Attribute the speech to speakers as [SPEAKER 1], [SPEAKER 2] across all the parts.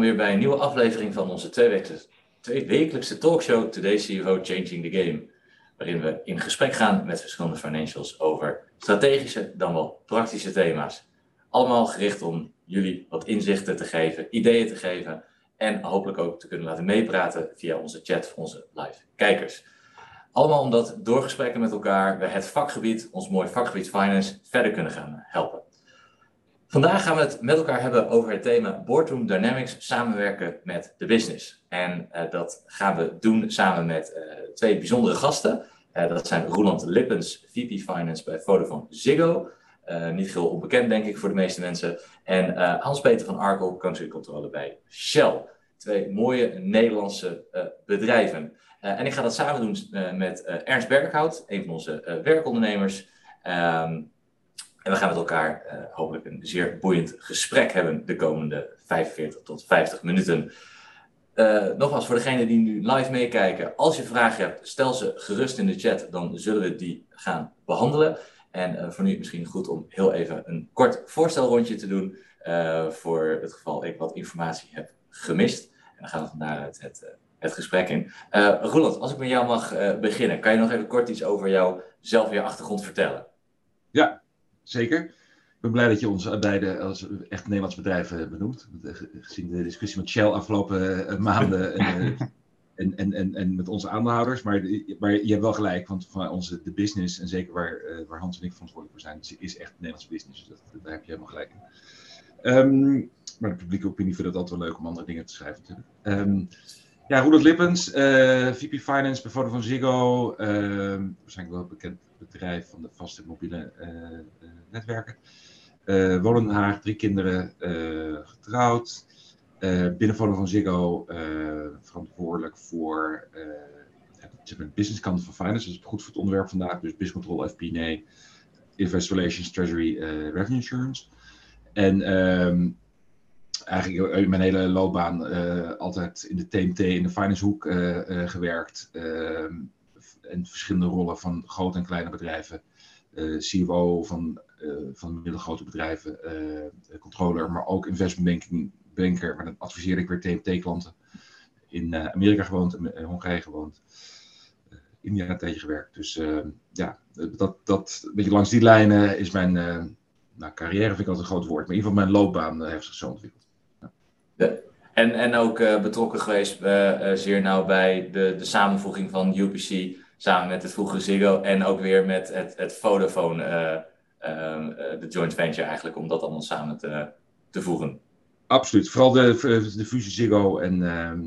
[SPEAKER 1] Weer bij een nieuwe aflevering van onze tweewekelijkse, talkshow Today's CFO Changing the Game. Waarin we in gesprek gaan met verschillende financials over strategische dan wel praktische thema's. Allemaal gericht om jullie wat inzichten te geven, ideeën te geven en hopelijk ook te kunnen laten meepraten via onze chat voor onze live kijkers. Allemaal omdat door gesprekken met elkaar we het vakgebied, ons mooie vakgebied finance, verder kunnen gaan helpen. Vandaag gaan we het met elkaar hebben over het thema Boardroom Dynamics samenwerken met de business. En uh, dat gaan we doen samen met uh, twee bijzondere gasten. Uh, dat zijn Roland Lippens, VP Finance bij Vodafone Ziggo. niet heel onbekend denk ik voor de meeste mensen. En Hans-Peter van Arkel, Controller bij Shell. Twee mooie Nederlandse bedrijven. en ik ga dat samen doen met Ernst Berghout, een van onze werkondernemers. Um, en we gaan met elkaar uh, hopelijk een zeer boeiend gesprek hebben de komende 45 tot 50 minuten. Uh, nogmaals, voor degenen die nu live meekijken, als je vragen hebt, stel ze gerust in de chat, dan zullen we die gaan behandelen. En uh, voor nu misschien goed om heel even een kort voorstelrondje te doen, voor het geval ik wat informatie heb gemist. En dan gaan we vandaar het, het, het gesprek in. Roland, als ik met jou mag beginnen, kan je nog even kort iets over jouzelf en je achtergrond vertellen?
[SPEAKER 2] Ja, zeker. Ik ben blij dat je ons beide als echt Nederlands bedrijven benoemt. Eh, gezien de discussie met Shell afgelopen eh, maanden eh, en, en, en, en met onze aandeelhouders. Maar, maar je hebt wel gelijk, want van onze de business, en zeker waar, waar Hans en ik verantwoordelijk voor zijn, is echt Nederlandse business. Dus dat, daar heb je helemaal gelijk in. Um, maar de publieke opinie vindt het altijd wel leuk om andere dingen te schrijven natuurlijk. Um, ja, Roeland Lippens, uh, VP Finance bij Vodafone Ziggo. Uh, waarschijnlijk wel bekend bedrijf van de vaste mobiele uh, netwerken. wonen in Den Haag, drie kinderen, getrouwd. binnen Vodafone Ziggo verantwoordelijk voor de business kant van finance. Dat is goed voor het onderwerp vandaag. Dus business control, FP&A, investor relations, treasury, revenue insurance. En um, eigenlijk mijn hele loopbaan altijd in de TMT, in de finance hoek gewerkt. En verschillende rollen van grote en kleine bedrijven. CFO van, van middelgrote bedrijven, controller, maar ook investment banking, banker. Maar dan adviseerde ik weer TMT-klanten. In Amerika gewoond, in Hongarije gewoond. India tegen gewerkt. Dus ja, dat, dat, beetje langs die lijnen is mijn nou, carrière vind ik altijd een groot woord, maar in ieder geval mijn loopbaan heeft zich zo ontwikkeld.
[SPEAKER 1] En, en ook uh, betrokken geweest uh, zeer nauw bij de, de samenvoeging van UPC samen met het vroegere Ziggo en ook weer met het, het Vodafone, ehm, de joint venture eigenlijk, om dat allemaal samen te, te voegen.
[SPEAKER 2] Absoluut, vooral de, de fusie Ziggo en, ehm,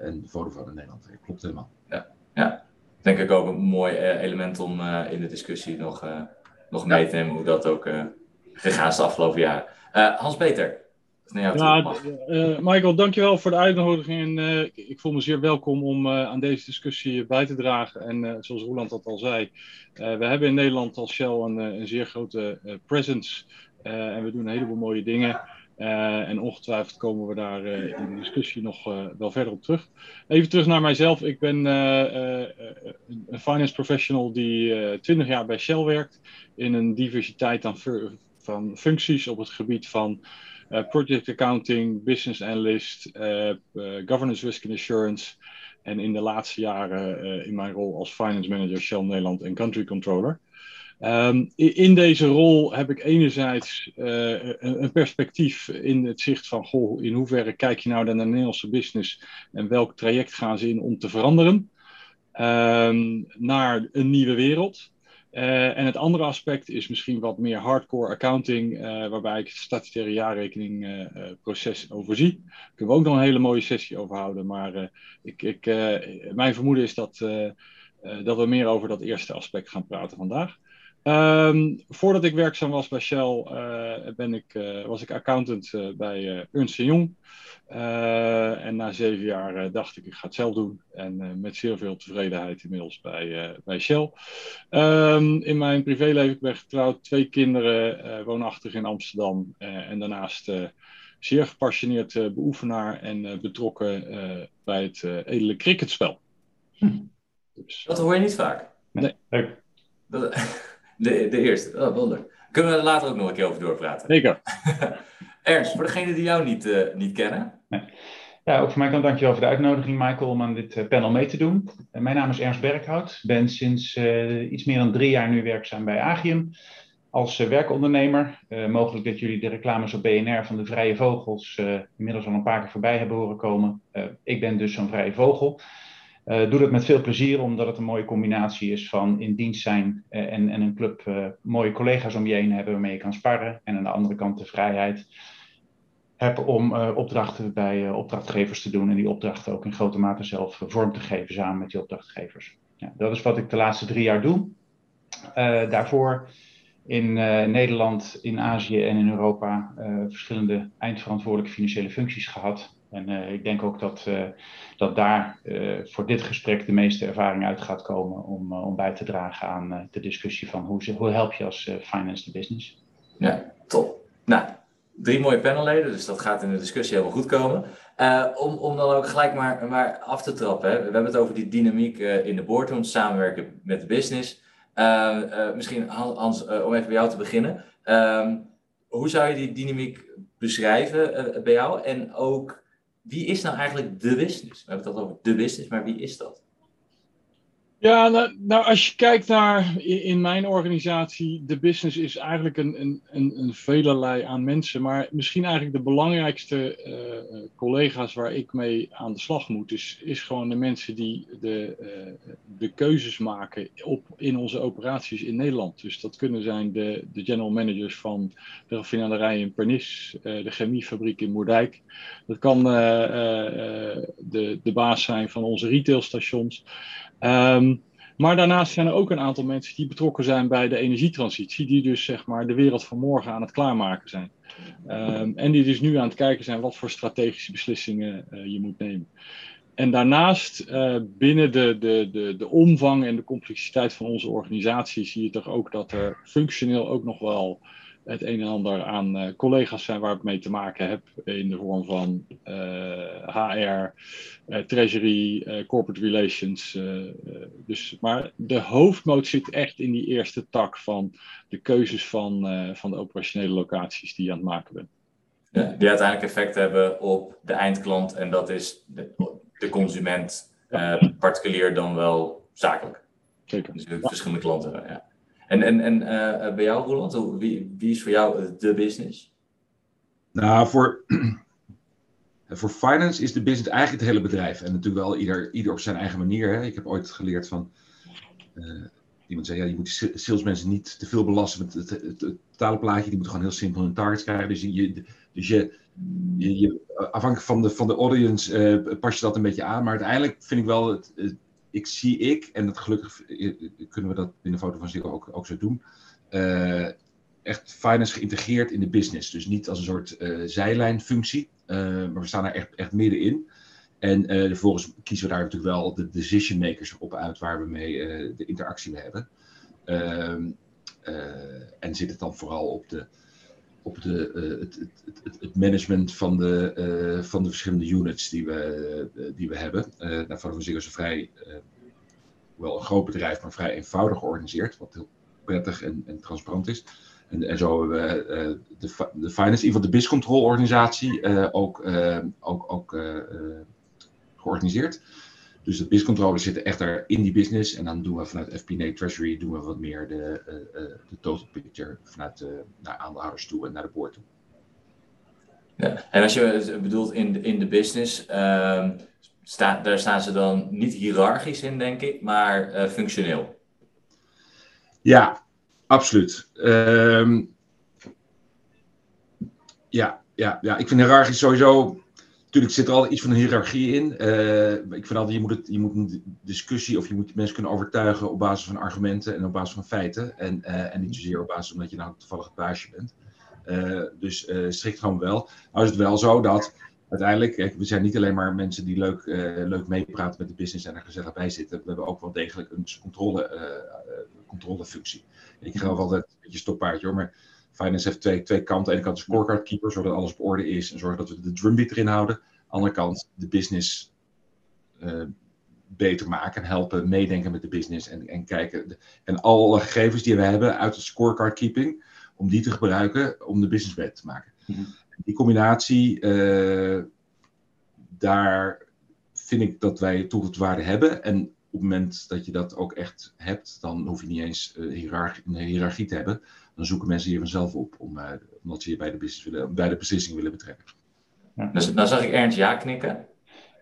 [SPEAKER 2] en Vodafone in Nederland. Klopt helemaal.
[SPEAKER 1] Ja, ja, denk ik ook een mooi element om in de discussie nog, nog mee te nemen hoe dat ook gegaan is de afgelopen jaren. Hans-Peter,
[SPEAKER 3] ja, uh, Michael, dankjewel voor de uitnodiging. En, uh, ik voel me zeer welkom om uh, aan deze discussie bij te dragen. En zoals Roland dat al zei, we hebben in Nederland als Shell een, een zeer grote presence. en we doen een heleboel mooie dingen. en ongetwijfeld komen we daar in de discussie nog wel verder op terug. Even terug naar mijzelf. Ik ben een finance professional die 20 jaar bij Shell werkt. In een diversiteit aan van functies op het gebied van project accounting, business analyst, uh, governance risk and assurance. En in de laatste jaren in mijn rol als finance manager Shell Nederland en country controller. Um, in deze rol heb ik enerzijds een, een, perspectief in het zicht van, goh, in hoeverre kijk je nou naar de Nederlandse business en welk traject gaan ze in om te veranderen um, naar een nieuwe wereld. Uh, en het andere aspect is misschien wat meer hardcore accounting, uh, waarbij ik het statutaire jaarrekening uh, proces overzie. Daar kunnen we ook nog een hele mooie sessie over houden, maar ik, ik, mijn vermoeden is dat, dat we meer over dat eerste aspect gaan praten vandaag. Um, voordat ik werkzaam was bij Shell, ben ik, was ik accountant bij Ernst Young. Uh, en na zeven jaar uh, dacht ik, ik ga het zelf doen. En uh, met zeer veel tevredenheid inmiddels bij, bij Shell. Um, in mijn privéleven ik ben getrouwd, twee kinderen, woonachtig in Amsterdam. en daarnaast zeer gepassioneerd beoefenaar en betrokken bij het edele cricketspel.
[SPEAKER 1] Hm. Dus. Dat hoor je niet vaak.
[SPEAKER 3] Nee.
[SPEAKER 1] De, de, de eerste, oh, wonder. Kunnen we er later ook nog een keer over doorpraten?
[SPEAKER 3] Zeker.
[SPEAKER 1] Ernst, voor degenen die jou niet, uh, niet kennen.
[SPEAKER 4] Ja, ook voor mij kan dankjewel voor de uitnodiging, Michael, om aan dit panel mee te doen. mijn naam is Ernst Berghout. ben sinds iets meer dan drie jaar nu werkzaam bij Agium als werkondernemer. mogelijk dat jullie de reclames op BNR van de Vrije Vogels inmiddels al een paar keer voorbij hebben horen komen. ik ben dus zo'n vrije vogel. Uh, doe dat met veel plezier, omdat het een mooie combinatie is van in dienst zijn uh, en, en een club uh, mooie collega's om je heen hebben waarmee je kan sparren. En aan de andere kant de vrijheid heb om opdrachten bij opdrachtgevers te doen en die opdrachten ook in grote mate zelf vorm te geven samen met die opdrachtgevers. Ja, dat is wat ik de laatste drie jaar doe. daarvoor in Nederland, in Azië en in Europa verschillende eindverantwoordelijke financiële functies gehad. En uh, ik denk ook dat, uh, dat daar uh, voor dit gesprek de meeste ervaring uit gaat komen om, om bij te dragen aan de discussie van hoe, hoe help je als finance the business.
[SPEAKER 1] Ja, top. Nou, drie mooie panelleden, dus dat gaat in de discussie helemaal goed komen. om, om dan ook gelijk maar, maar af te trappen, hè. we hebben het over die dynamiek in de boardroom, samenwerken met de business. misschien Hans, om even bij jou te beginnen. Ehm, hoe zou je die dynamiek beschrijven bij jou en ook wie is nou eigenlijk de business? We hebben het over de business, maar wie is dat?
[SPEAKER 3] Ja, nou, nou, als je kijkt naar in mijn organisatie, de business is eigenlijk een, een, een, een velerlei aan mensen. Maar misschien eigenlijk de belangrijkste uh, collega's waar ik mee aan de slag moet, is, is gewoon de mensen die de, uh, de keuzes maken op, in onze operaties in Nederland. Dus dat kunnen zijn de, de general managers van de raffinaderij in Pernis, uh, de chemiefabriek in Moerdijk. Dat kan de, de baas zijn van onze retailstations. Um, maar daarnaast zijn er ook een aantal mensen die betrokken zijn bij de energietransitie, die dus zeg maar de wereld van morgen aan het klaarmaken zijn. Um, en die dus nu aan het kijken zijn wat voor strategische beslissingen uh, je moet nemen. En daarnaast, uh, binnen de, de, de, de omvang en de complexiteit van onze organisatie, zie je toch ook dat er functioneel ook nog wel het een en ander aan uh, collega's zijn waar ik mee te maken heb. In de vorm van uh, HR, uh, treasury, corporate relations. dus, maar de hoofdmoot zit echt in die eerste tak van de keuzes van, van de operationele locaties die je aan het maken bent.
[SPEAKER 1] Ja, die uiteindelijk effect hebben op de eindklant en dat is de, de consument, particulier dan wel zakelijk.
[SPEAKER 3] Zeker.
[SPEAKER 1] Dus verschillende klanten. Ja. En, en, en uh, bij jou, Roland, wie, wie is voor jou de business?
[SPEAKER 2] Nou, voor, voor finance is de business eigenlijk het hele bedrijf. En natuurlijk wel ieder, ieder op zijn eigen manier. Hè. Ik heb ooit geleerd van. Uh, iemand zei: ja, je moet salesmensen niet te veel belasten met het, het, het, totale Die moeten gewoon heel simpel hun targets krijgen. Dus je, dus je, je, afhankelijk van de, van de audience pas je dat een beetje aan. Maar uiteindelijk vind ik wel het ik zie ik, en dat gelukkig kunnen we dat binnen Foto van Zero ook, ook zo doen, uh, echt finance geïntegreerd in de business. Dus niet als een soort zijlijnfunctie, maar we staan er echt, echt middenin. En vervolgens kiezen we daar natuurlijk wel de decision makers op uit waar we mee de interactie mee hebben. Ehm, en zit het dan vooral op de, op de, uh, het, het, het, management van de, uh, van de verschillende units die we, uh, die we hebben. Uh, daarvan we zich vrij, wel een groot bedrijf, maar vrij eenvoudig georganiseerd, wat heel prettig en, transparant is. En, zo hebben we de, de Finance, in ieder geval de BIS-control organisatie, ook, ook, ook georganiseerd. Dus de BIS-controllers zitten echt daar in die business. En dan doen we vanuit FP&A Treasury doen we wat meer de, uh, uh, de total picture vanuit de, naar aandeelhouders toe en naar de board toe.
[SPEAKER 1] Ja, en als je bedoelt in de, in de business, uh, sta, daar staan ze dan niet hiërarchisch in, denk ik, maar functioneel.
[SPEAKER 2] Ja, absoluut. Um, ja, ja, ja, ik vind hiërarchisch sowieso Natuurlijk zit er altijd iets van een hiërarchie in. Uh, ik vind altijd, je moet, het, je moet een discussie of je moet mensen kunnen overtuigen op basis van argumenten en op basis van feiten. En, uh, en niet zozeer op basis omdat je nou toevallig het baasje bent. Uh, dus strikt gewoon wel. Nou is het wel zo dat uiteindelijk, we zijn niet alleen maar mensen die leuk, leuk meepraten met de business en er gezellig bij zitten. We hebben ook wel degelijk een controle, controlefunctie. Ik geloof altijd een beetje stoppaardje hoor, maar Finance heeft twee, twee kanten. Aan de ene kant de scorecard keeper, zodat alles op orde is en zorgen dat we de drumbeat erin houden. Aan de andere kant de business uh, beter maken en helpen meedenken met de business en, en kijken. En alle gegevens die we hebben uit de scorecard keeping om die te gebruiken om de business beter te maken.
[SPEAKER 4] Mhm.
[SPEAKER 2] Die combinatie, eh, daar vind ik dat wij toegevoegde waarde hebben. En op het moment dat je dat ook echt hebt, dan hoef je niet eens uh, hiërarchie, een hiërarchie te hebben. Dan zoeken mensen je vanzelf op, om, uh, omdat ze je bij de, business willen, bij de beslissing willen betrekken.
[SPEAKER 1] Ja. Dus nou zag ik Ernst ja knikken.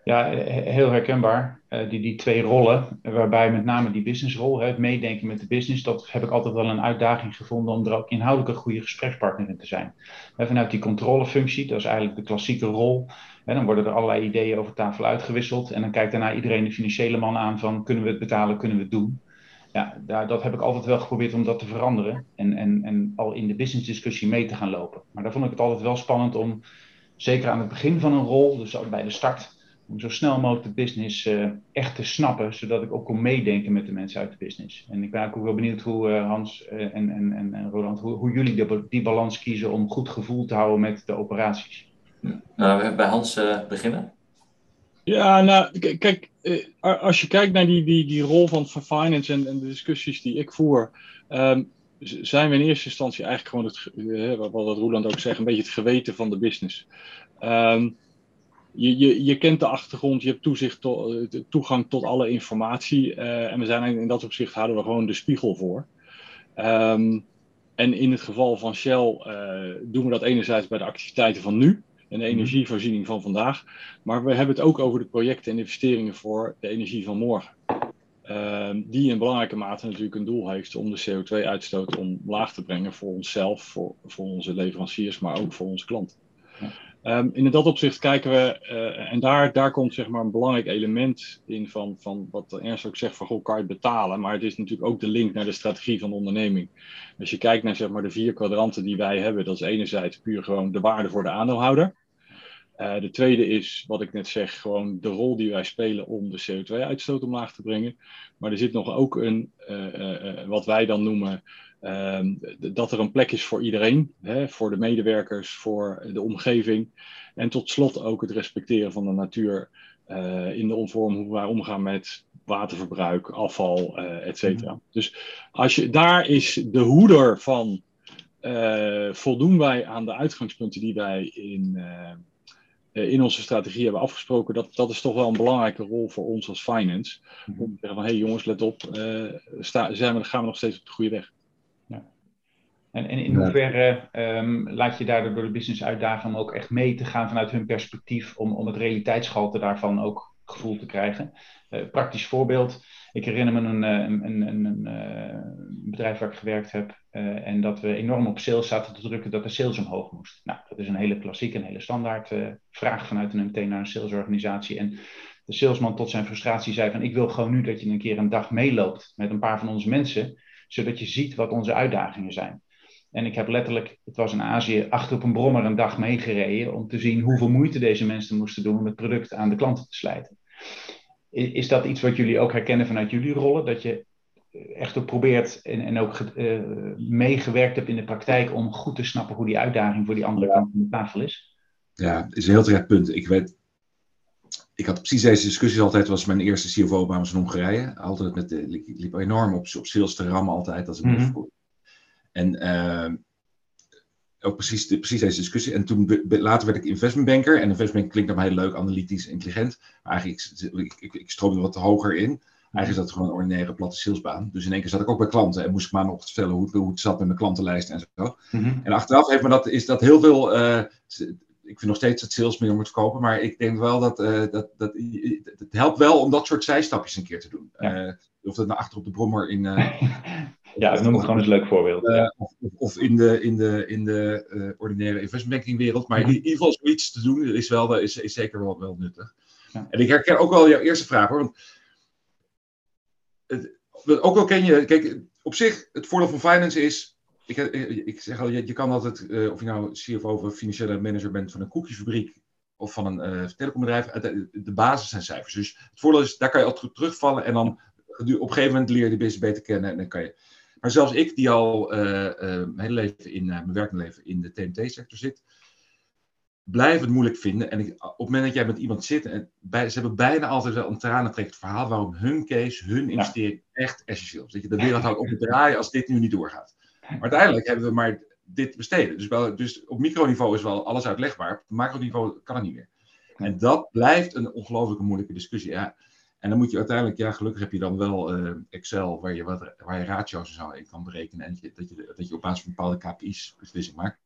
[SPEAKER 4] Ja, heel herkenbaar. Uh, die, die twee rollen, waarbij met name die businessrol, het meedenken met de business, dat heb ik altijd wel een uitdaging gevonden om er ook inhoudelijk een goede gesprekspartner in te zijn. En vanuit die controlefunctie, dat is eigenlijk de klassieke rol, en dan worden er allerlei ideeën over tafel uitgewisseld en dan kijkt daarna iedereen de financiële man aan van kunnen we het betalen, kunnen we het doen. Ja, dat heb ik altijd wel geprobeerd om dat te veranderen en, en, en al in de business discussie mee te gaan lopen. Maar daar vond ik het altijd wel spannend om, zeker aan het begin van een rol, dus bij de start, om zo snel mogelijk de business uh, echt te snappen, zodat ik ook kon meedenken met de mensen uit de business. En ik ben ook wel benieuwd hoe uh, Hans uh, en, en, en, en Roland, hoe, jullie die balans kiezen om goed gevoel te houden met de operaties.
[SPEAKER 1] Nou, bij Hans beginnen.
[SPEAKER 3] Ja, nou, kijk, als je kijkt naar die, die, die rol van, finance en, de discussies die ik voer, um, zijn we in eerste instantie eigenlijk gewoon het, wat Roland ook zegt, een beetje het geweten van de business. Um, je, je, je kent de achtergrond, je hebt toezicht to, toegang tot alle informatie. En we zijn in dat opzicht houden we gewoon de spiegel voor. Um, en in het geval van Shell doen we dat enerzijds bij de activiteiten van nu en de energievoorziening van vandaag. Maar we hebben het ook over de projecten en investeringen voor de energie van morgen. Uh, die in belangrijke mate natuurlijk een doel heeft om de CO2-uitstoot omlaag te brengen voor onszelf, voor, voor onze leveranciers, maar ook voor onze klanten. Um, in dat opzicht kijken we, uh, en daar, daar komt zeg maar een belangrijk element in van, van wat Ernst ook zegt van goh, kan je het betalen, maar het is natuurlijk ook de link naar de strategie van de onderneming. Als je kijkt naar zeg maar de vier kwadranten die wij hebben, dat is enerzijds puur gewoon de waarde voor de aandeelhouder. Uh, de tweede is, wat ik net zeg, gewoon de rol die wij spelen om de CO2-uitstoot omlaag te brengen. Maar er zit nog ook een, uh, wat wij dan noemen, Um, dat er een plek is voor iedereen, hè, voor de medewerkers, voor de omgeving. En tot slot ook het respecteren van de natuur in de vorm hoe wij omgaan met waterverbruik, afval, et cetera. Dus als je, daar is de hoeder van, voldoen wij aan de uitgangspunten die wij in, in onze strategie hebben afgesproken. Dat, dat is toch wel een belangrijke rol voor ons als finance. Om te zeggen van, hé hey jongens, let op, sta, zijn we, gaan we nog steeds op de goede weg.
[SPEAKER 4] En, en in hoeverre um, laat je daardoor door de business uitdagen om ook echt mee te gaan vanuit hun perspectief, om, om het realiteitsgehalte daarvan ook gevoel te krijgen? Uh, praktisch voorbeeld. Ik herinner me een, een, een, een, een bedrijf waar ik gewerkt heb uh, en dat we enorm op sales zaten te drukken dat de sales omhoog moest. Nou, dat is een hele klassieke, een hele standaard vraag vanuit een meteen naar een salesorganisatie. En de salesman tot zijn frustratie zei van ik wil gewoon nu dat je een keer een dag meeloopt met een paar van onze mensen, zodat je ziet wat onze uitdagingen zijn. En ik heb letterlijk, het was in Azië, achter op een brommer een dag meegereden om te zien hoeveel moeite deze mensen moesten doen om het product aan de klanten te slijten. Is dat iets wat jullie ook herkennen vanuit jullie rollen? Dat je echt ook probeert en, en ook uh, meegewerkt hebt in de praktijk om goed te snappen hoe die uitdaging voor die andere kant van de tafel is?
[SPEAKER 2] Ja, het is een heel terecht punt. Ik weet, ik had precies deze discussie altijd, was mijn eerste CFO-baan in Hongarije. Altijd met de, ik liep enorm op, op sales te rammen altijd als ik mm -hmm. En uh, ook precies, de, precies deze discussie. En toen be, later werd ik investmentbanker. En investmentbank klinkt dan heel leuk, analytisch, intelligent. Maar eigenlijk, ik, ik, ik stroomde wat hoger in. Eigenlijk is dat gewoon een ordinaire platte salesbaan. Dus in één keer zat ik ook bij klanten en moest ik maar nog vertellen hoe, hoe het zat met mijn klantenlijst en zo. Mm-hmm. En achteraf heeft me dat, is dat heel veel. Uh, ik vind nog steeds dat sales meer moet verkopen, maar ik denk wel dat, uh, dat, dat het helpt wel om dat soort zijstapjes een keer te doen. Ja. Uh, of dat naar achter op de brommer in.
[SPEAKER 4] Ja, noem het gewoon eens een leuk voorbeeld.
[SPEAKER 2] Of, of, in de, in de, in de ordinaire investmentbanking wereld. Maar in ieder geval zoiets te doen is, wel, is, is zeker wel, wel nuttig. Ja. En ik herken ook wel jouw eerste vraag hoor. Want het, ook wel ken je, kijk, op zich, het voordeel van finance is. Ik, ik zeg al, je, je kan altijd, uh, of je nou CFO of financiële manager bent van een koekjesfabriek of van een telecombedrijf, de, de basis zijn cijfers. Dus het voordeel is, daar kan je altijd terugvallen en dan op een gegeven moment leer je de business beter kennen en dan kan je. Maar zelfs ik, die al mijn hele leven in mijn werkende leven in de TMT-sector zit, blijf het moeilijk vinden. En ik, op het moment dat jij met iemand zit, en bij, ze hebben bijna altijd wel een tranentrekkend verhaal waarom hun case, hun investering ja. echt essentieel is. Dat je de wereld houdt op het draaien als dit nu niet doorgaat. Maar uiteindelijk hebben we maar dit besteden. Dus, wel, dus op microniveau is wel alles uitlegbaar. Op macroniveau kan het niet meer. En dat blijft een ongelooflijke moeilijke discussie. Ja. En dan moet je uiteindelijk, ja, gelukkig heb je dan wel uh, Excel waar je, wat, waar je ratio's en zo in kan berekenen. En dat, je, dat je op basis van bepaalde KPI's beslissing maakt.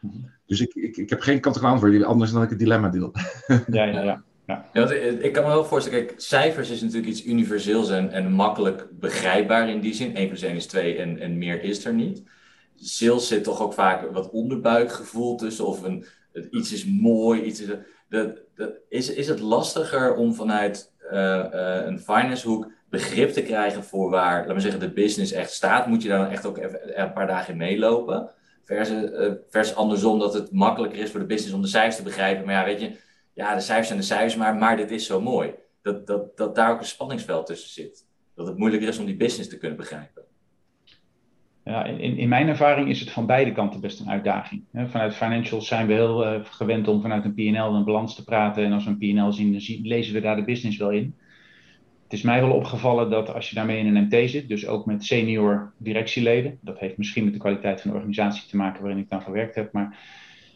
[SPEAKER 2] Mhm. Dus ik, ik, ik heb geen kant-en-kant voor jullie, anders dan ik het dilemma deel.
[SPEAKER 4] Ja, ja, ja.
[SPEAKER 1] Ja. ik kan me wel voorstellen, kijk, cijfers is natuurlijk iets universeels en, en makkelijk begrijpbaar in die zin. 1 plus 1 is 2 en, en meer is er niet. Sales zit toch ook vaak wat onderbuikgevoel tussen, of een, iets is mooi, iets is... De, de, is, is het lastiger om vanuit uh, uh, een finance hoek begrip te krijgen voor waar, laten we zeggen, de business echt staat? Moet je daar dan echt ook even een paar dagen in meelopen? Versus, uh, vers andersom, dat het makkelijker is voor de business om de cijfers te begrijpen. Maar ja, weet je, ja, de cijfers zijn de cijfers, maar, maar dit is zo mooi. Dat, dat, dat daar ook een spanningsveld tussen zit. Dat het moeilijker is om die business te kunnen begrijpen.
[SPEAKER 4] Ja, in, in mijn ervaring is het van beide kanten best een uitdaging. Vanuit financials zijn we heel uh, gewend om vanuit een en een balans te praten. En als we een PL zien, dan lezen we daar de business wel in. Het is mij wel opgevallen dat als je daarmee in een MT zit, dus ook met senior directieleden, dat heeft misschien met de kwaliteit van de organisatie te maken waarin ik dan gewerkt heb, maar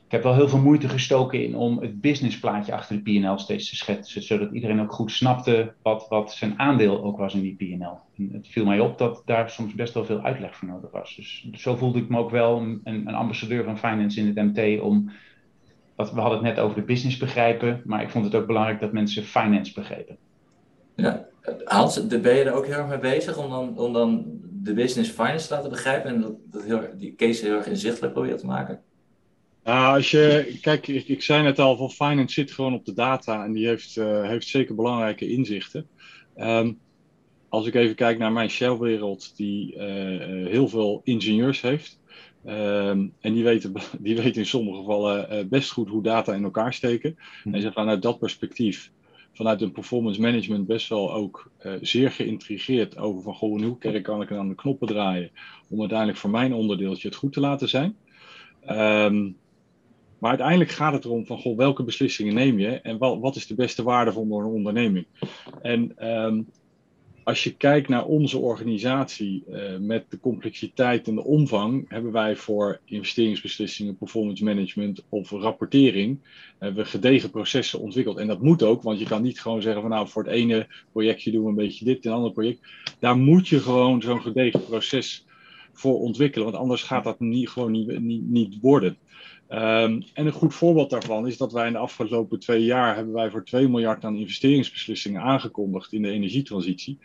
[SPEAKER 4] ik heb wel heel veel moeite gestoken in om het businessplaatje achter de PNL steeds te schetsen, zodat iedereen ook goed snapte wat, wat zijn aandeel ook was in die PNL. het viel mij op dat daar soms best wel veel uitleg voor nodig was. Dus zo voelde ik me ook wel een, een ambassadeur van finance in het MT om. Dat, we hadden het net over de business begrijpen, maar ik vond het ook belangrijk dat mensen finance begrepen.
[SPEAKER 1] Ja, Hans, ben je er ook heel erg mee bezig om dan, om dan de business finance te laten begrijpen en dat, dat heel, die case heel erg inzichtelijk proberen te maken?
[SPEAKER 3] Nou, als je, kijk, ik, ik, zei net al, van finance zit gewoon op de data en die heeft, uh, heeft zeker belangrijke inzichten. Um, als ik even kijk naar mijn Shell-wereld, die uh, heel veel ingenieurs heeft. Um, en die weten, die weten in sommige gevallen uh, best goed hoe data in elkaar steken. Mm. En ze vanuit dat perspectief, vanuit een performance management, best wel ook zeer geïntrigeerd over van goh, hoe kan ik aan de knoppen draaien om uiteindelijk voor mijn onderdeeltje het goed te laten zijn. Um, maar uiteindelijk gaat het erom van goh, welke beslissingen neem je en wat, wat is de beste waarde voor een onderneming. En um, als je kijkt naar onze organisatie uh, met de complexiteit en de omvang, hebben wij voor investeringsbeslissingen, performance management of rapportering, hebben we gedegen processen ontwikkeld. En dat moet ook, want je kan niet gewoon zeggen van nou voor het ene projectje doen we een beetje dit, en een ander project. Daar moet je gewoon zo'n gedegen proces voor ontwikkelen, want anders gaat dat niet, gewoon niet, niet worden. Um, en een goed voorbeeld daarvan is dat wij in de afgelopen twee jaar hebben wij voor 2 miljard aan investeringsbeslissingen aangekondigd in de energietransitie.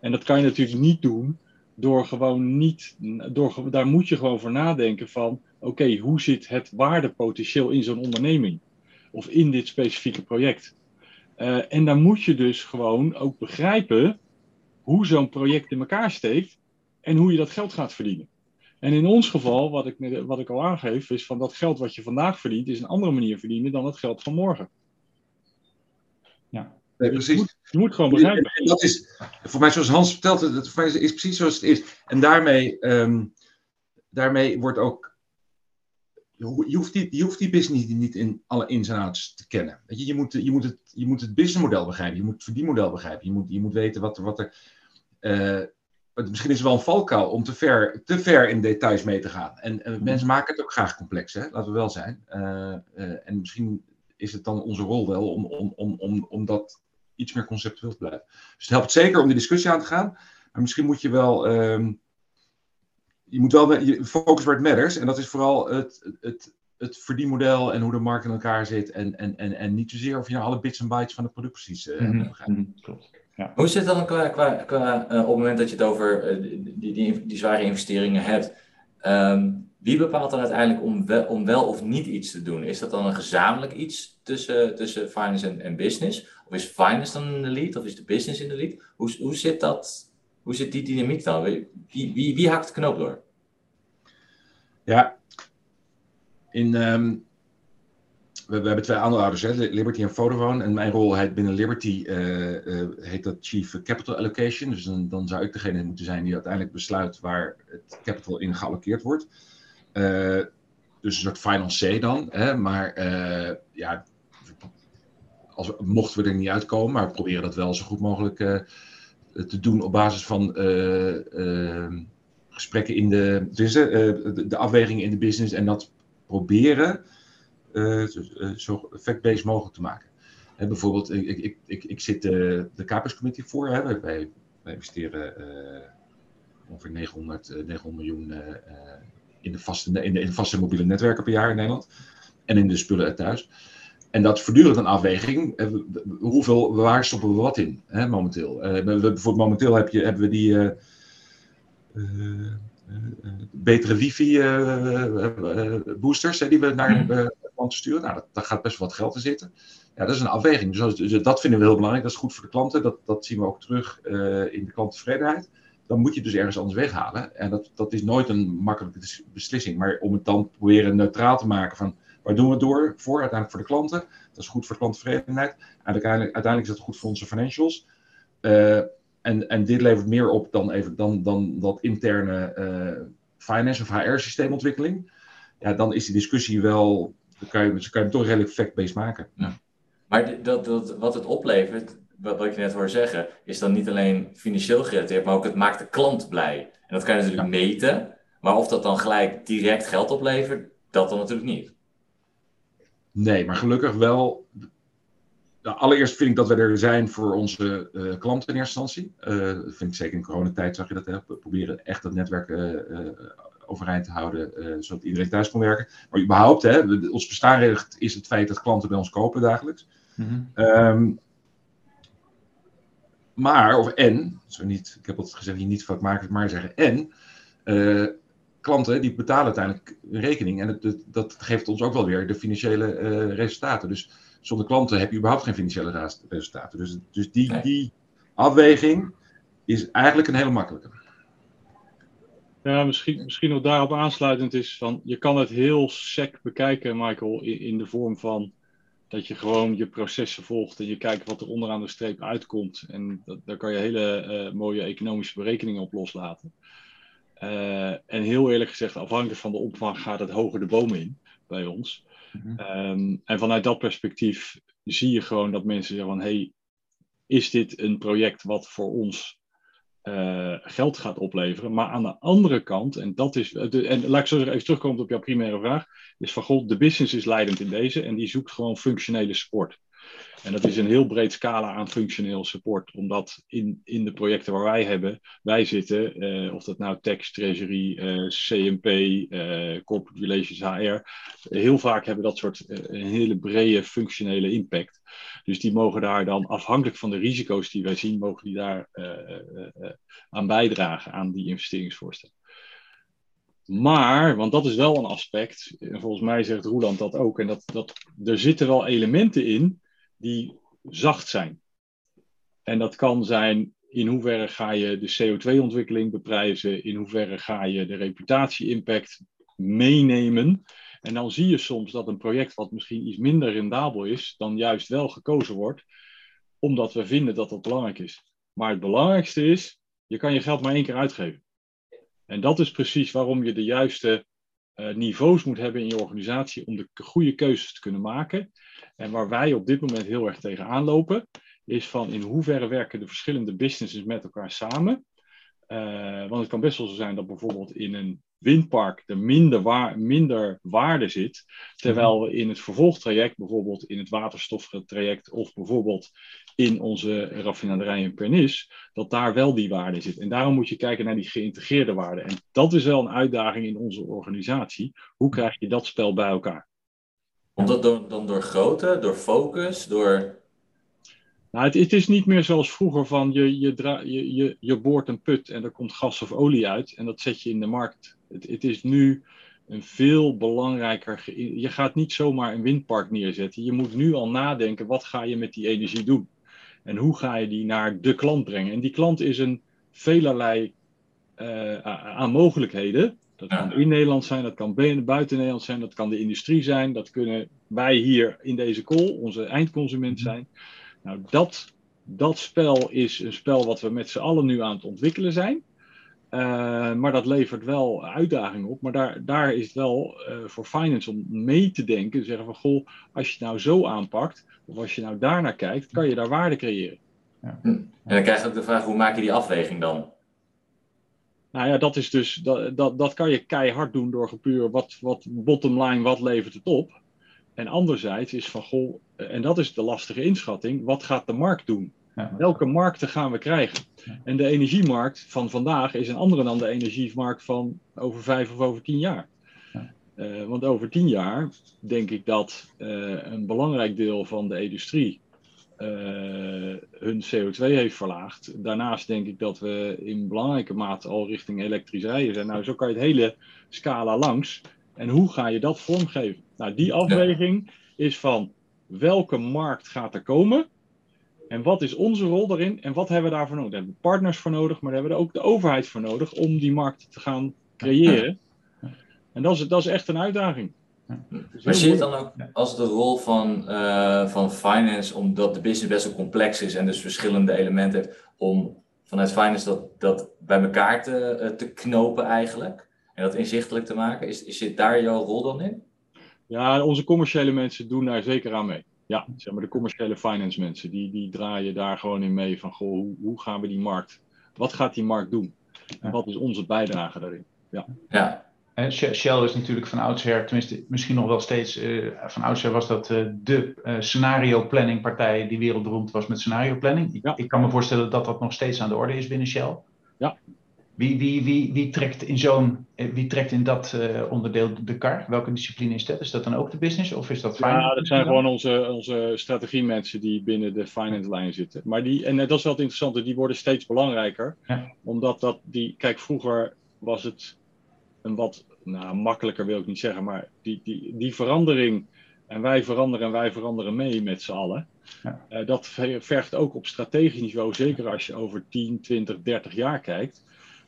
[SPEAKER 3] En dat kan je natuurlijk niet doen door gewoon niet, door, daar moet je gewoon voor nadenken van, oké, hoe zit het waardepotentieel in zo'n onderneming? Of in dit specifieke project? Uh, en dan moet je dus gewoon ook begrijpen hoe zo'n project in elkaar steekt en hoe je dat geld gaat verdienen. En in ons geval, wat ik, wat ik al aangeef, is van dat geld wat je vandaag verdient, is een andere manier verdienen dan het geld van morgen.
[SPEAKER 2] Ja. Nee, precies. Je
[SPEAKER 3] moet, je moet gewoon begrijpen.
[SPEAKER 2] En dat is, voor mij, zoals Hans vertelt, het voor mij is, precies zoals het is. En daarmee, um, daarmee wordt ook. Je hoeft, die, je hoeft die business niet, niet in alle ins en outs te kennen. Weet je, je, moet, je, moet het, je moet het businessmodel begrijpen, je moet het verdienmodel begrijpen, je moet, je moet weten wat, wat er. Uh, misschien is het wel een valkuil om te ver, te ver in details mee te gaan. En, en mhm. mensen maken het ook graag complex, hè? laten we wel zijn. Uh, uh, en misschien is het dan onze rol wel om, om, om, om, om dat iets meer conceptueel te blijven. Dus het helpt zeker om die discussie aan te gaan. Maar misschien moet je wel. Um, je moet wel je focus where it matters. En dat is vooral het, het, het verdienmodel en hoe de markt in elkaar zit. En, en, en, en niet zozeer of je nou alle bits en bytes van het product precies uh, mm -hmm. Klopt.
[SPEAKER 1] Ja. Hoe zit het dan qua, qua, qua uh, op het moment dat je het over uh, die, die, die, zware investeringen hebt? Um, wie bepaalt dan uiteindelijk om wel, om wel of niet iets te doen? Is dat dan een gezamenlijk iets tussen, tussen finance en, en business? Of is finance dan in de lead? Of is de business in de lead? Hoe, hoe, zit, dat, hoe zit die dynamiek dan? Wie, wie, wie hakt de knoop door?
[SPEAKER 2] Ja, in, um, we, hebben twee aandeelhouders, hè, Liberty en Vodafone. En mijn rol heet binnen Liberty uh, uh, heet dat Chief Capital Allocation. Dus dan, zou ik degene moeten zijn die uiteindelijk besluit waar het capital in geallockeerd wordt. Uh, dus een soort say dan. Hè, maar ja, als, mochten we er niet uitkomen, maar we proberen dat wel zo goed mogelijk te doen op basis van gesprekken in de, dus, de, de afwegingen in de business en dat proberen zo effect-based mogelijk te maken. Hè, bijvoorbeeld, ik, ik, ik, ik zit de, de Capers Committee voor. Hè, wij, wij investeren ongeveer 900, 900 miljoen in, de vaste, in, de, in de vaste mobiele netwerken per jaar in Nederland. En in de spullen thuis. En dat voortdurend een afweging. Eh, hoeveel, waar stoppen we wat in hè, momenteel? Uh, we, bijvoorbeeld momenteel heb je, hebben we die uh, betere wifi-boosters die we naar klanten sturen. Nou, dat, daar gaat best wel wat geld in zitten. Ja, dat is een afweging. Dus, dus, dat vinden we heel belangrijk. Dat is goed voor de klanten. Dat, dat zien we ook terug in de klanttevredenheid. Dan moet je dus ergens anders weghalen. En dat, dat is nooit een makkelijke beslissing. Maar om het dan proberen neutraal te maken van Waar doen we het door voor? Uiteindelijk voor de klanten. Dat is goed voor klanttevredenheid. En uiteindelijk, uiteindelijk is dat goed voor onze financials. Uh, en, en dit levert meer op dan, even, dan, dan dat interne uh, finance of HR-systeemontwikkeling. Ja, dan is die discussie wel. Dan kan je, kan je toch redelijk fact-based maken. Ja.
[SPEAKER 1] Maar dat, dat, wat het oplevert, wat, wat ik net hoor zeggen, is dan niet alleen financieel gerelateerd, maar ook het maakt de klant blij. En dat kan je natuurlijk meten. Maar of dat dan gelijk direct geld oplevert, dat dan natuurlijk niet.
[SPEAKER 2] Nee, maar gelukkig wel. Nou, allereerst vind ik dat we er zijn voor onze uh, klanten in eerste instantie. Uh, vind ik zeker in coronatijd zag je dat. Hè? We proberen echt dat netwerk uh, overeind te houden, zodat iedereen thuis kon werken. Maar überhaupt, hè, ons bestaanrecht is het feit dat klanten bij ons kopen dagelijks. Mm -hmm. maar, of en, zo niet, ik heb altijd gezegd, je niet vaak maken, maar zeggen en klanten die betalen uiteindelijk een rekening. En het, dat geeft ons ook wel weer de financiële uh, resultaten. Dus zonder klanten heb je überhaupt geen financiële resultaten. Dus, dus die, die afweging is eigenlijk een hele makkelijke.
[SPEAKER 3] Ja, misschien, misschien nog daarop aansluitend is van je kan het heel sec bekijken, Michael, in, in de vorm van dat je gewoon je processen volgt en je kijkt wat er onderaan de streep uitkomt. En dat, daar kan je hele uh, mooie economische berekeningen op loslaten. Uh, en heel eerlijk gezegd, afhankelijk van de opvang gaat het hoger de boom in bij ons. Mm um, en vanuit dat perspectief zie je gewoon dat mensen zeggen van... hey, is dit een project wat voor ons uh, geld gaat opleveren? Maar aan de andere kant, en dat is... De, en laat ik zo even terugkomen op jouw primaire vraag... is van, god, de business is leidend in deze... en die zoekt gewoon functionele support. En dat is een heel breed scala aan functioneel support, omdat in, in de projecten waar wij hebben, wij zitten, uh, of dat nou tax, treasury, eh, CMP, eh, corporate relations, HR, heel vaak hebben dat soort een hele brede functionele impact. Dus die mogen daar dan, afhankelijk van de risico's die wij zien, mogen die daar aan bijdragen aan die investeringsvoorstellen. Maar, want dat is wel een aspect, en volgens mij zegt Roeland dat ook, en dat, dat, er zitten wel elementen in die zacht zijn. En dat kan zijn in hoeverre ga je de CO2-ontwikkeling beprijzen, in hoeverre ga je de reputatie-impact meenemen. En dan zie je soms dat een project wat misschien iets minder rendabel is, dan juist wel gekozen wordt, omdat we vinden dat dat belangrijk is. Maar het belangrijkste is, je kan je geld maar één keer uitgeven. En dat is precies waarom je de juiste uh, niveaus moet hebben in je organisatie om de goede keuzes te kunnen maken. En waar wij op dit moment heel erg tegenaan lopen, is van in hoeverre werken de verschillende businesses met elkaar samen. Uh, want het kan best wel zo zijn dat bijvoorbeeld in een windpark er minder, waar, minder waarde zit, terwijl we in het vervolgtraject, bijvoorbeeld in het waterstoftraject of bijvoorbeeld in onze raffinaderij in Pernis, dat daar wel die waarde zit. En daarom moet je kijken naar die geïntegreerde waarde. En dat is wel een uitdaging in onze organisatie. Hoe krijg je dat spel bij elkaar?
[SPEAKER 1] Komt dat door, dan door grootte, door focus, door...
[SPEAKER 3] Nou, het, het, is niet meer zoals vroeger van je, je, je, je, je boort een put en er komt gas of olie uit en dat zet je in de markt. Het, het is nu een veel belangrijker. Je gaat niet zomaar een windpark neerzetten. Je moet nu al nadenken: wat ga je met die energie doen? En hoe ga je die naar de klant brengen? En die klant is een velerlei uh, aan mogelijkheden. Dat kan in Nederland zijn, dat kan buiten Nederland zijn, dat kan de industrie zijn, dat kunnen wij hier in deze call, onze eindconsument mhm. zijn. Nou, dat, dat spel is een spel wat we met z'n allen nu aan het ontwikkelen zijn. Uh, maar dat levert wel uitdagingen op. Maar daar, daar is het wel uh, voor finance om mee te denken. Zeggen van goh, als je het nou zo aanpakt, of als je nou daarnaar kijkt, kan je daar waarde creëren.
[SPEAKER 1] Ja. En dan krijg je ook de vraag, hoe maak je die afweging dan?
[SPEAKER 3] Nou ja, dat is dus, dat, dat, dat kan je keihard doen door puur wat, wat bottom line, wat levert het op? En anderzijds is van, goh, en dat is de lastige inschatting, wat gaat de markt doen? Welke markten gaan we krijgen? En de energiemarkt van vandaag is een andere dan de energiemarkt van over vijf of over tien jaar. Uh, want over tien jaar denk ik dat uh, een belangrijk deel van de industrie uh, hun CO2 heeft verlaagd. Daarnaast denk ik dat we in belangrijke mate al richting elektrisch rijden zijn. Nou, zo kan je het hele scala langs. En hoe ga je dat vormgeven? Nou, die afweging is van welke markt gaat er komen? En wat is onze rol daarin? En wat hebben we daarvoor nodig? Daar hebben we partners voor nodig, maar daar hebben we ook de overheid voor nodig om die markt te gaan creëren. En dat is, dat is echt een uitdaging.
[SPEAKER 1] Maar zie je het dan ook als de rol van, uh, van finance, omdat de business best wel complex is en dus verschillende elementen heeft, om vanuit finance dat, dat bij elkaar te, eh, te knopen eigenlijk en dat inzichtelijk te maken? Is, is zit daar jouw rol dan in?
[SPEAKER 3] Ja, onze commerciële mensen doen daar zeker aan mee. Ja, zeg maar de commerciële finance mensen, die, die draaien daar gewoon in mee van, goh, hoe, hoe gaan we die markt, wat gaat die markt doen? En wat is onze bijdrage daarin? Ja.
[SPEAKER 1] ja.
[SPEAKER 4] Shell is natuurlijk van oudsher, tenminste misschien nog wel steeds, uh, van oudsher was dat uh, de uh, scenario planning partij die wereldberoemd was met scenario planning. Ik, ja. ik, kan me voorstellen dat dat nog steeds aan de orde is binnen Shell.
[SPEAKER 3] Ja.
[SPEAKER 4] Wie, wie, wie, wie trekt in zo'n, wie trekt in dat onderdeel de kar? Welke discipline is dat? Is dat dan ook de business of is dat
[SPEAKER 3] finance? Ja, dat zijn gewoon onze, onze strategiemensen die binnen de finance lijn zitten. Maar die, en dat is wel het interessante, die worden steeds belangrijker.
[SPEAKER 4] Ja.
[SPEAKER 3] Omdat dat die, kijk vroeger was het een wat nou, makkelijker wil ik niet zeggen, maar die, die, die verandering, en wij veranderen en wij veranderen mee met z'n allen,
[SPEAKER 4] ja.
[SPEAKER 3] uh, dat vergt ook op strategisch niveau, zeker als je over 10, 20, 30 jaar kijkt,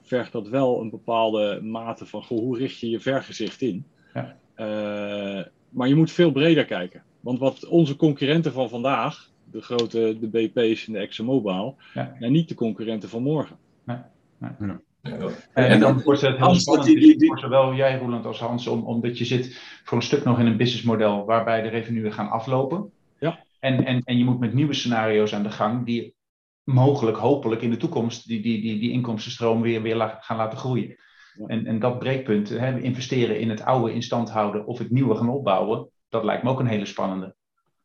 [SPEAKER 3] vergt dat wel een bepaalde mate van goh, hoe richt je je vergezicht in.
[SPEAKER 4] Ja.
[SPEAKER 3] Uh, maar je moet veel breder kijken. Want wat onze concurrenten van vandaag, de grote de BP's en de ExxonMobil,
[SPEAKER 4] ja.
[SPEAKER 3] nou, niet de concurrenten van morgen.
[SPEAKER 4] Nee. Nee.
[SPEAKER 1] Ja.
[SPEAKER 4] En, en dan wordt het heel spannend die, die, die... voor zowel jij, Roland, als Hans, om, omdat je zit voor een stuk nog in een businessmodel waarbij de revenuen gaan aflopen.
[SPEAKER 3] Ja.
[SPEAKER 4] En, en, en je moet met nieuwe scenario's aan de gang die mogelijk, hopelijk in de toekomst die, die, die, die inkomstenstroom weer, weer la, gaan laten groeien. Ja. En, en dat breekpunt, hè, investeren in het oude in stand houden of het nieuwe gaan opbouwen, dat lijkt me ook een hele spannende.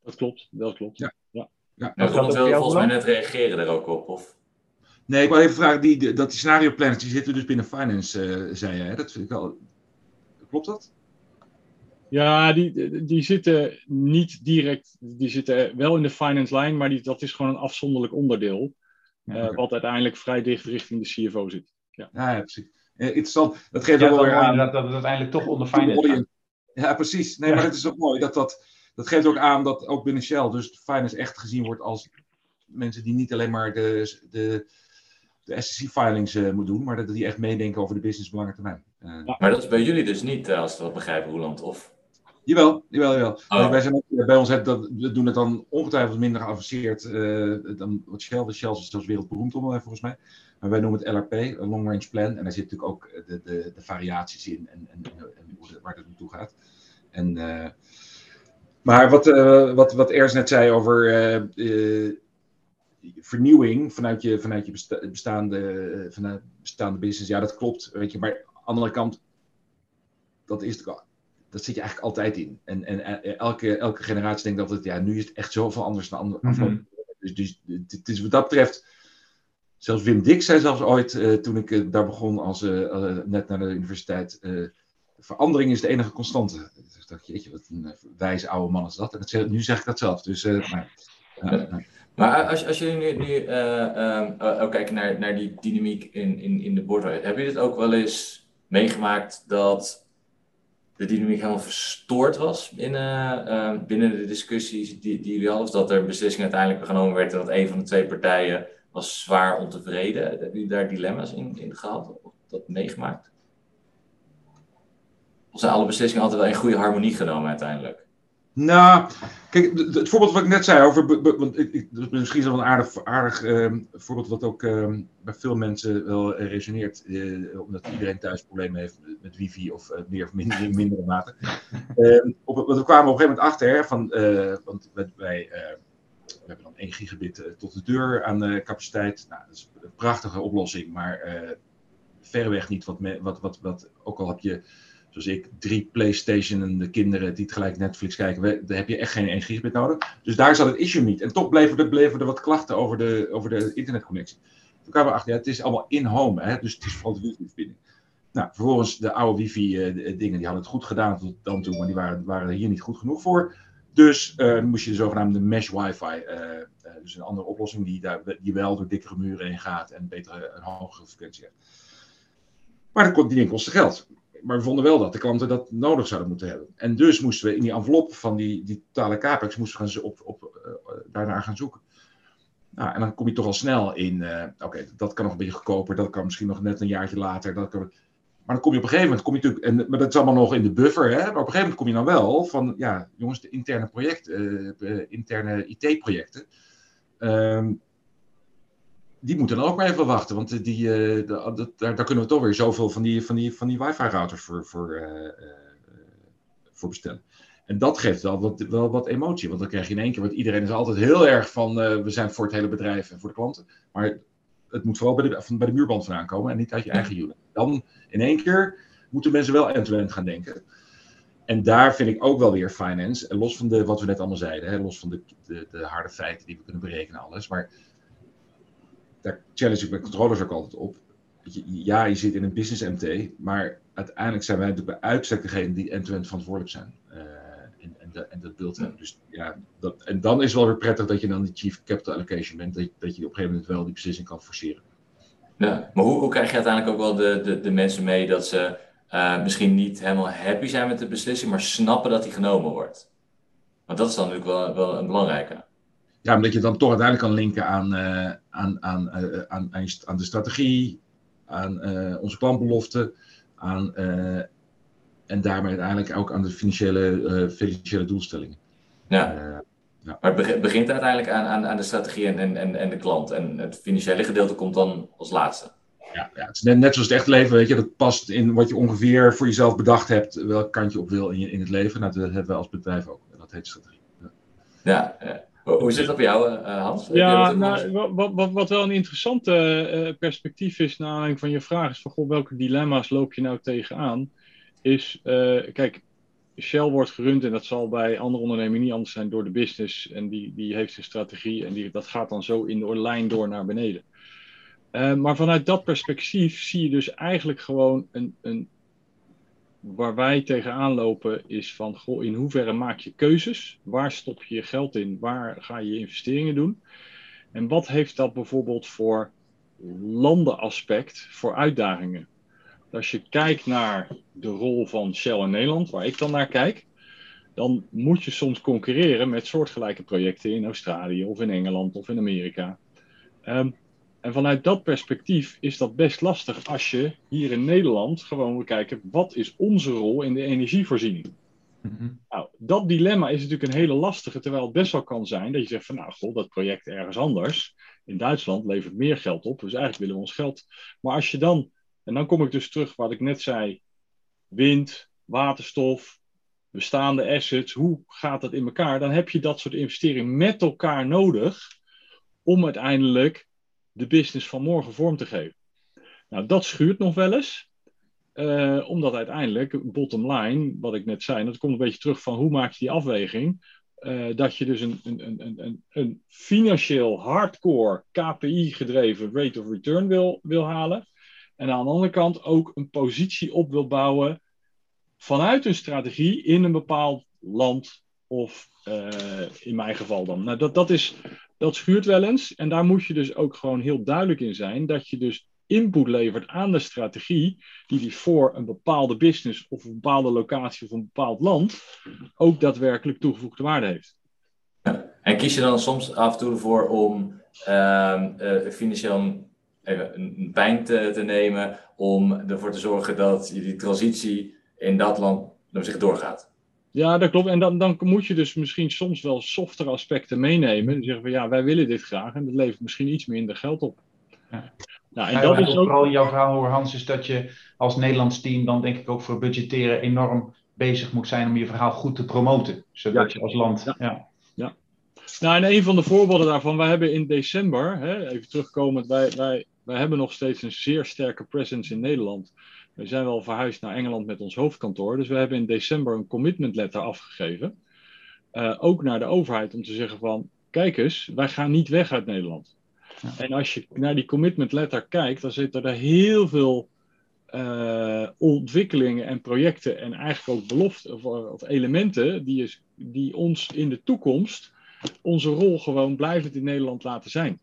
[SPEAKER 3] Dat klopt, dat klopt.
[SPEAKER 2] Ja.
[SPEAKER 3] Ja.
[SPEAKER 1] Ja. Ja, Roland wil volgens mij net reageren daar ook op, of...
[SPEAKER 2] Nee, ik wil even vragen, die, dat die scenario planners, die zitten dus binnen finance, uh, zei je. Hè? Dat vind ik wel... Klopt dat?
[SPEAKER 3] Ja, die, die zitten niet direct, die zitten wel in de finance line, maar die, dat is gewoon een afzonderlijk onderdeel. Ja, uh, wat uiteindelijk vrij dicht richting de CFO zit. Ja,
[SPEAKER 2] ja, ja precies. Uh, interessant. Dat geeft
[SPEAKER 4] ja,
[SPEAKER 2] ook wel weer aan.
[SPEAKER 4] Dat, dat het uiteindelijk toch onder finance.
[SPEAKER 2] Ja, precies. Nee, maar het is ook mooi. Dat, dat, dat geeft ook aan dat ook binnen Shell dus finance echt gezien wordt als mensen die niet alleen maar de, de de SEC-filings uh, moet doen, maar dat die echt meedenken over de business op lange termijn. Uh,
[SPEAKER 1] ja. Maar dat is bij jullie dus niet, als we dat begrijpen, Roland? Of?
[SPEAKER 2] Jawel, jawel, jawel. Oh. Wij zijn ook, bij ons het, dat, we doen het dan ongetwijfeld minder geavanceerd dan wat Shell. De Shell is zelfs wereldberoemd om, volgens mij. Maar wij noemen het LRP, Long Range Plan. En daar zit natuurlijk ook de, de, de variaties in en, en, en waar het naartoe gaat. En, maar wat, wat, wat Ers net zei over vernieuwing vanuit je, vanuit je bestaande, vanuit bestaande business. Ja, dat klopt. Weet je, maar aan de andere kant, dat, is, dat zit je eigenlijk altijd in. En, en elke, elke generatie denkt altijd, ja, nu is het echt zoveel anders dan andere. Mm -hmm. Dus, dus het is wat dat betreft. Zelfs Wim Dix zei zelfs ooit, uh, toen ik uh, daar begon, als, uh, net naar de universiteit. verandering is de enige constante. Dus dacht jeetje, wat een wijze oude man is dat. En dat, nu zeg ik dat zelf. Dus, maar,
[SPEAKER 1] maar als, als jullie nu, nu um, ook kijken naar, naar die dynamiek in, in, in de boardroom, heb je dit ook wel eens meegemaakt dat de dynamiek helemaal verstoord was binnen, uh, binnen de discussies die, die jullie hadden? Of dat er beslissingen uiteindelijk genomen werd en dat een van de twee partijen was zwaar ontevreden? Hebben jullie daar dilemma's in, in gehad? Of dat meegemaakt? Of zijn alle beslissingen altijd wel in goede harmonie genomen uiteindelijk?
[SPEAKER 2] Nou, kijk, het voorbeeld wat ik net zei over. Want ik, misschien is dat een aardig, aardig uh, voorbeeld wat ook uh, bij veel mensen wel resoneert. Uh, omdat iedereen thuis problemen heeft met wifi of eh, meer of minder, in mindere mate. op, want we kwamen op een gegeven moment achter, hè, van, want wij, we hebben dan 1 gigabit tot de deur aan capaciteit. Nou, dat is een prachtige oplossing, maar verreweg niet wat, wat, wat, wat, ook al heb je, zoals ik, drie PlayStation de kinderen die tegelijk Netflix kijken, daar heb je echt geen 1 gigabit nodig. Dus daar zat het issue niet. En toch bleven er, er wat klachten over de, over de internetconnectie. Toen kwamen we achter, ja, het is allemaal in-home, dus het is vooral de wifi-verbinding. Nou, vervolgens de oude wifi-dingen, die hadden het goed gedaan tot dan toe, maar die waren, waren er hier niet goed genoeg voor. Dus uh, moest je de zogenaamde mesh wifi, dus een andere oplossing die, daar, die wel door dikkere muren heen gaat en betere, een hogere frequentie heeft. Maar die ding kostte geld. Maar we vonden wel dat de klanten dat nodig zouden moeten hebben. En dus moesten we in die envelop van die, die totale capex moesten we gaan op, op, daarnaar gaan zoeken. Nou, en dan kom je toch al snel in, oké, dat kan nog een beetje goedkoper, dat kan misschien nog net een jaartje later, dat kan, maar dan kom je op een gegeven moment, kom je natuurlijk, en, maar dat is allemaal nog in de buffer, hè, maar op een gegeven moment kom je dan wel van, ja, jongens, de interne projecten, uh, interne IT-projecten, um, die moeten dan ook maar even wachten, want die, uh, de, daar, daar, kunnen we toch weer zoveel van die, van die, van die wifi-routers voor, voor, uh, voor bestellen. En dat geeft wel wat, wel wat emotie, want dan krijg je in één keer, want iedereen is altijd heel erg van, we zijn voor het hele bedrijf en voor de klanten, maar het moet vooral bij de, van, bij de muurband vandaan komen en niet uit je eigen unit. Dan in één keer moeten mensen wel end-to-end gaan denken. En daar vind ik ook wel weer finance, los van de, wat we net allemaal zeiden, hè, los van de, de, de, harde feiten die we kunnen berekenen, alles. Maar daar challenge ik mijn controllers ook altijd op. Ja, je zit in een business MT, maar uiteindelijk zijn wij natuurlijk bij uitstek degene die end-to-end verantwoordelijk zijn. En, en, de, en, dat beeld hebben. Dus ja, dat, en dan is het wel weer prettig dat je dan de chief capital allocation bent, dat, je op een gegeven moment wel die beslissing kan forceren.
[SPEAKER 1] Ja, maar hoe, krijg je uiteindelijk ook wel de, de, de mensen mee dat ze uh, misschien niet helemaal happy zijn met de beslissing, maar snappen dat die genomen wordt? Want dat is dan natuurlijk wel, wel een belangrijke.
[SPEAKER 2] Ja, omdat je dan toch uiteindelijk kan linken aan, uh, aan, aan, uh, aan, aan de strategie, aan onze klantbeloften, aan, en daarmee uiteindelijk ook aan de financiële, financiële doelstellingen.
[SPEAKER 1] Ja. Ja. Maar het begint uiteindelijk aan, aan, aan de strategie en, en, en de klant. En het financiële gedeelte komt dan als laatste.
[SPEAKER 2] Ja, ja het is net, net zoals het echte leven, weet je, dat past in wat je ongeveer voor jezelf bedacht hebt, welk kant je op wil in, je, in het leven. Nou, dat hebben we als bedrijf ook. Dat heet strategie.
[SPEAKER 1] Ja, ja. Hoe zit dat bij jou, uh, Hans?
[SPEAKER 3] Ja, nou, wat, wat, wat wel een interessante uh, perspectief is, naar aanleiding van je vraag, is van goh, welke dilemma's loop je nou tegenaan? Is, uh, kijk, Shell wordt gerund en dat zal bij andere ondernemingen niet anders zijn door de business. En die, die heeft een strategie en die, dat gaat dan zo in de lijn door naar beneden. Uh, maar vanuit dat perspectief zie je dus eigenlijk gewoon een, een. Waar wij tegenaan lopen is van goh, in hoeverre maak je keuzes? Waar stop je je geld in? Waar ga je investeringen doen? En wat heeft dat bijvoorbeeld voor landenaspect voor uitdagingen? Als je kijkt naar de rol van Shell in Nederland, waar ik dan naar kijk, dan moet je soms concurreren met soortgelijke projecten in Australië of in Engeland of in Amerika. Um, en vanuit dat perspectief is dat best lastig als je hier in Nederland gewoon wil kijken, wat is onze rol in de energievoorziening? Mm-hmm. Nou, dat dilemma is natuurlijk een hele lastige, terwijl het best wel kan zijn dat je zegt van nou, god, dat project ergens anders in Duitsland levert meer geld op, dus eigenlijk willen we ons geld. Maar als je dan en dan kom ik dus terug wat ik net zei. Wind, waterstof, bestaande assets. Hoe gaat dat in elkaar? Dan heb je dat soort investeringen met elkaar nodig om uiteindelijk de business van morgen vorm te geven. Nou, dat schuurt nog wel eens. Uh, omdat uiteindelijk, bottom line, wat ik net zei, dat komt een beetje terug van hoe maak je die afweging. Uh, dat je dus een, een, een, een, financieel hardcore KPI-gedreven rate of return wil, wil halen. En aan de andere kant ook een positie op wil bouwen vanuit een strategie in een bepaald land of uh, in mijn geval dan. Nou, dat, dat, is, dat schuurt wel eens en daar moet je dus ook gewoon heel duidelijk in zijn dat je dus input levert aan de strategie die die voor een bepaalde business of een bepaalde locatie of een bepaald land ook daadwerkelijk toegevoegde waarde heeft.
[SPEAKER 1] En kies je dan soms af en toe ervoor om uh, uh, financieel even een pijn te, nemen om ervoor te zorgen dat die transitie in dat land zich doorgaat.
[SPEAKER 3] Ja, dat klopt. En dan, dan moet je dus misschien soms wel softere aspecten meenemen. En zeggen van ja, wij willen dit graag en dat levert misschien iets minder geld op.
[SPEAKER 4] Ja. Nou, en dat is ook... Vooral in jouw verhaal hoor Hans, is dat je als Nederlands team dan denk ik ook voor budgetteren enorm bezig moet zijn om je verhaal goed te promoten. Zodat je als land... Ja.
[SPEAKER 3] ja. Nou, en een van de voorbeelden daarvan, wij hebben in december, hè, even terugkomend, wij, wij wij hebben nog steeds een zeer sterke presence in Nederland. We zijn wel verhuisd naar Engeland met ons hoofdkantoor. Dus we hebben in december een commitment letter afgegeven. Uh, ook naar de overheid om te zeggen van, kijk eens, wij gaan niet weg uit Nederland. Ja. En als je naar die commitment letter kijkt, dan zitten er heel veel uh, ontwikkelingen en projecten en eigenlijk ook beloften of, of, elementen die, is, die ons in de toekomst onze rol gewoon blijvend in Nederland laten zijn.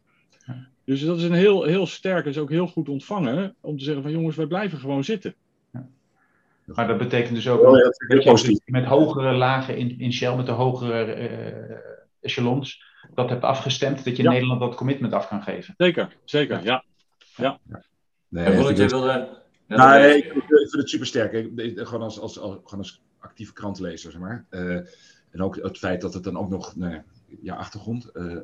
[SPEAKER 3] Dus dat is een heel, heel sterk, is ook heel goed ontvangen om te zeggen van jongens, wij blijven gewoon zitten.
[SPEAKER 4] Maar dat betekent dus ook oh, ja, dat je met hogere lagen in, in Shell, met de hogere uh, echelons, dat hebt afgestemd, dat je ja. Nederland dat commitment af kan geven.
[SPEAKER 3] Zeker, zeker, ja. ja.
[SPEAKER 1] ja. Nee, en je wilde...
[SPEAKER 2] Nou, ik, ik, vind het super sterk. Ik, gewoon, als, als, als, gewoon als actieve krantlezer, zeg maar. Uh, en ook het feit dat het dan ook nog, nou ja, achtergrond uh,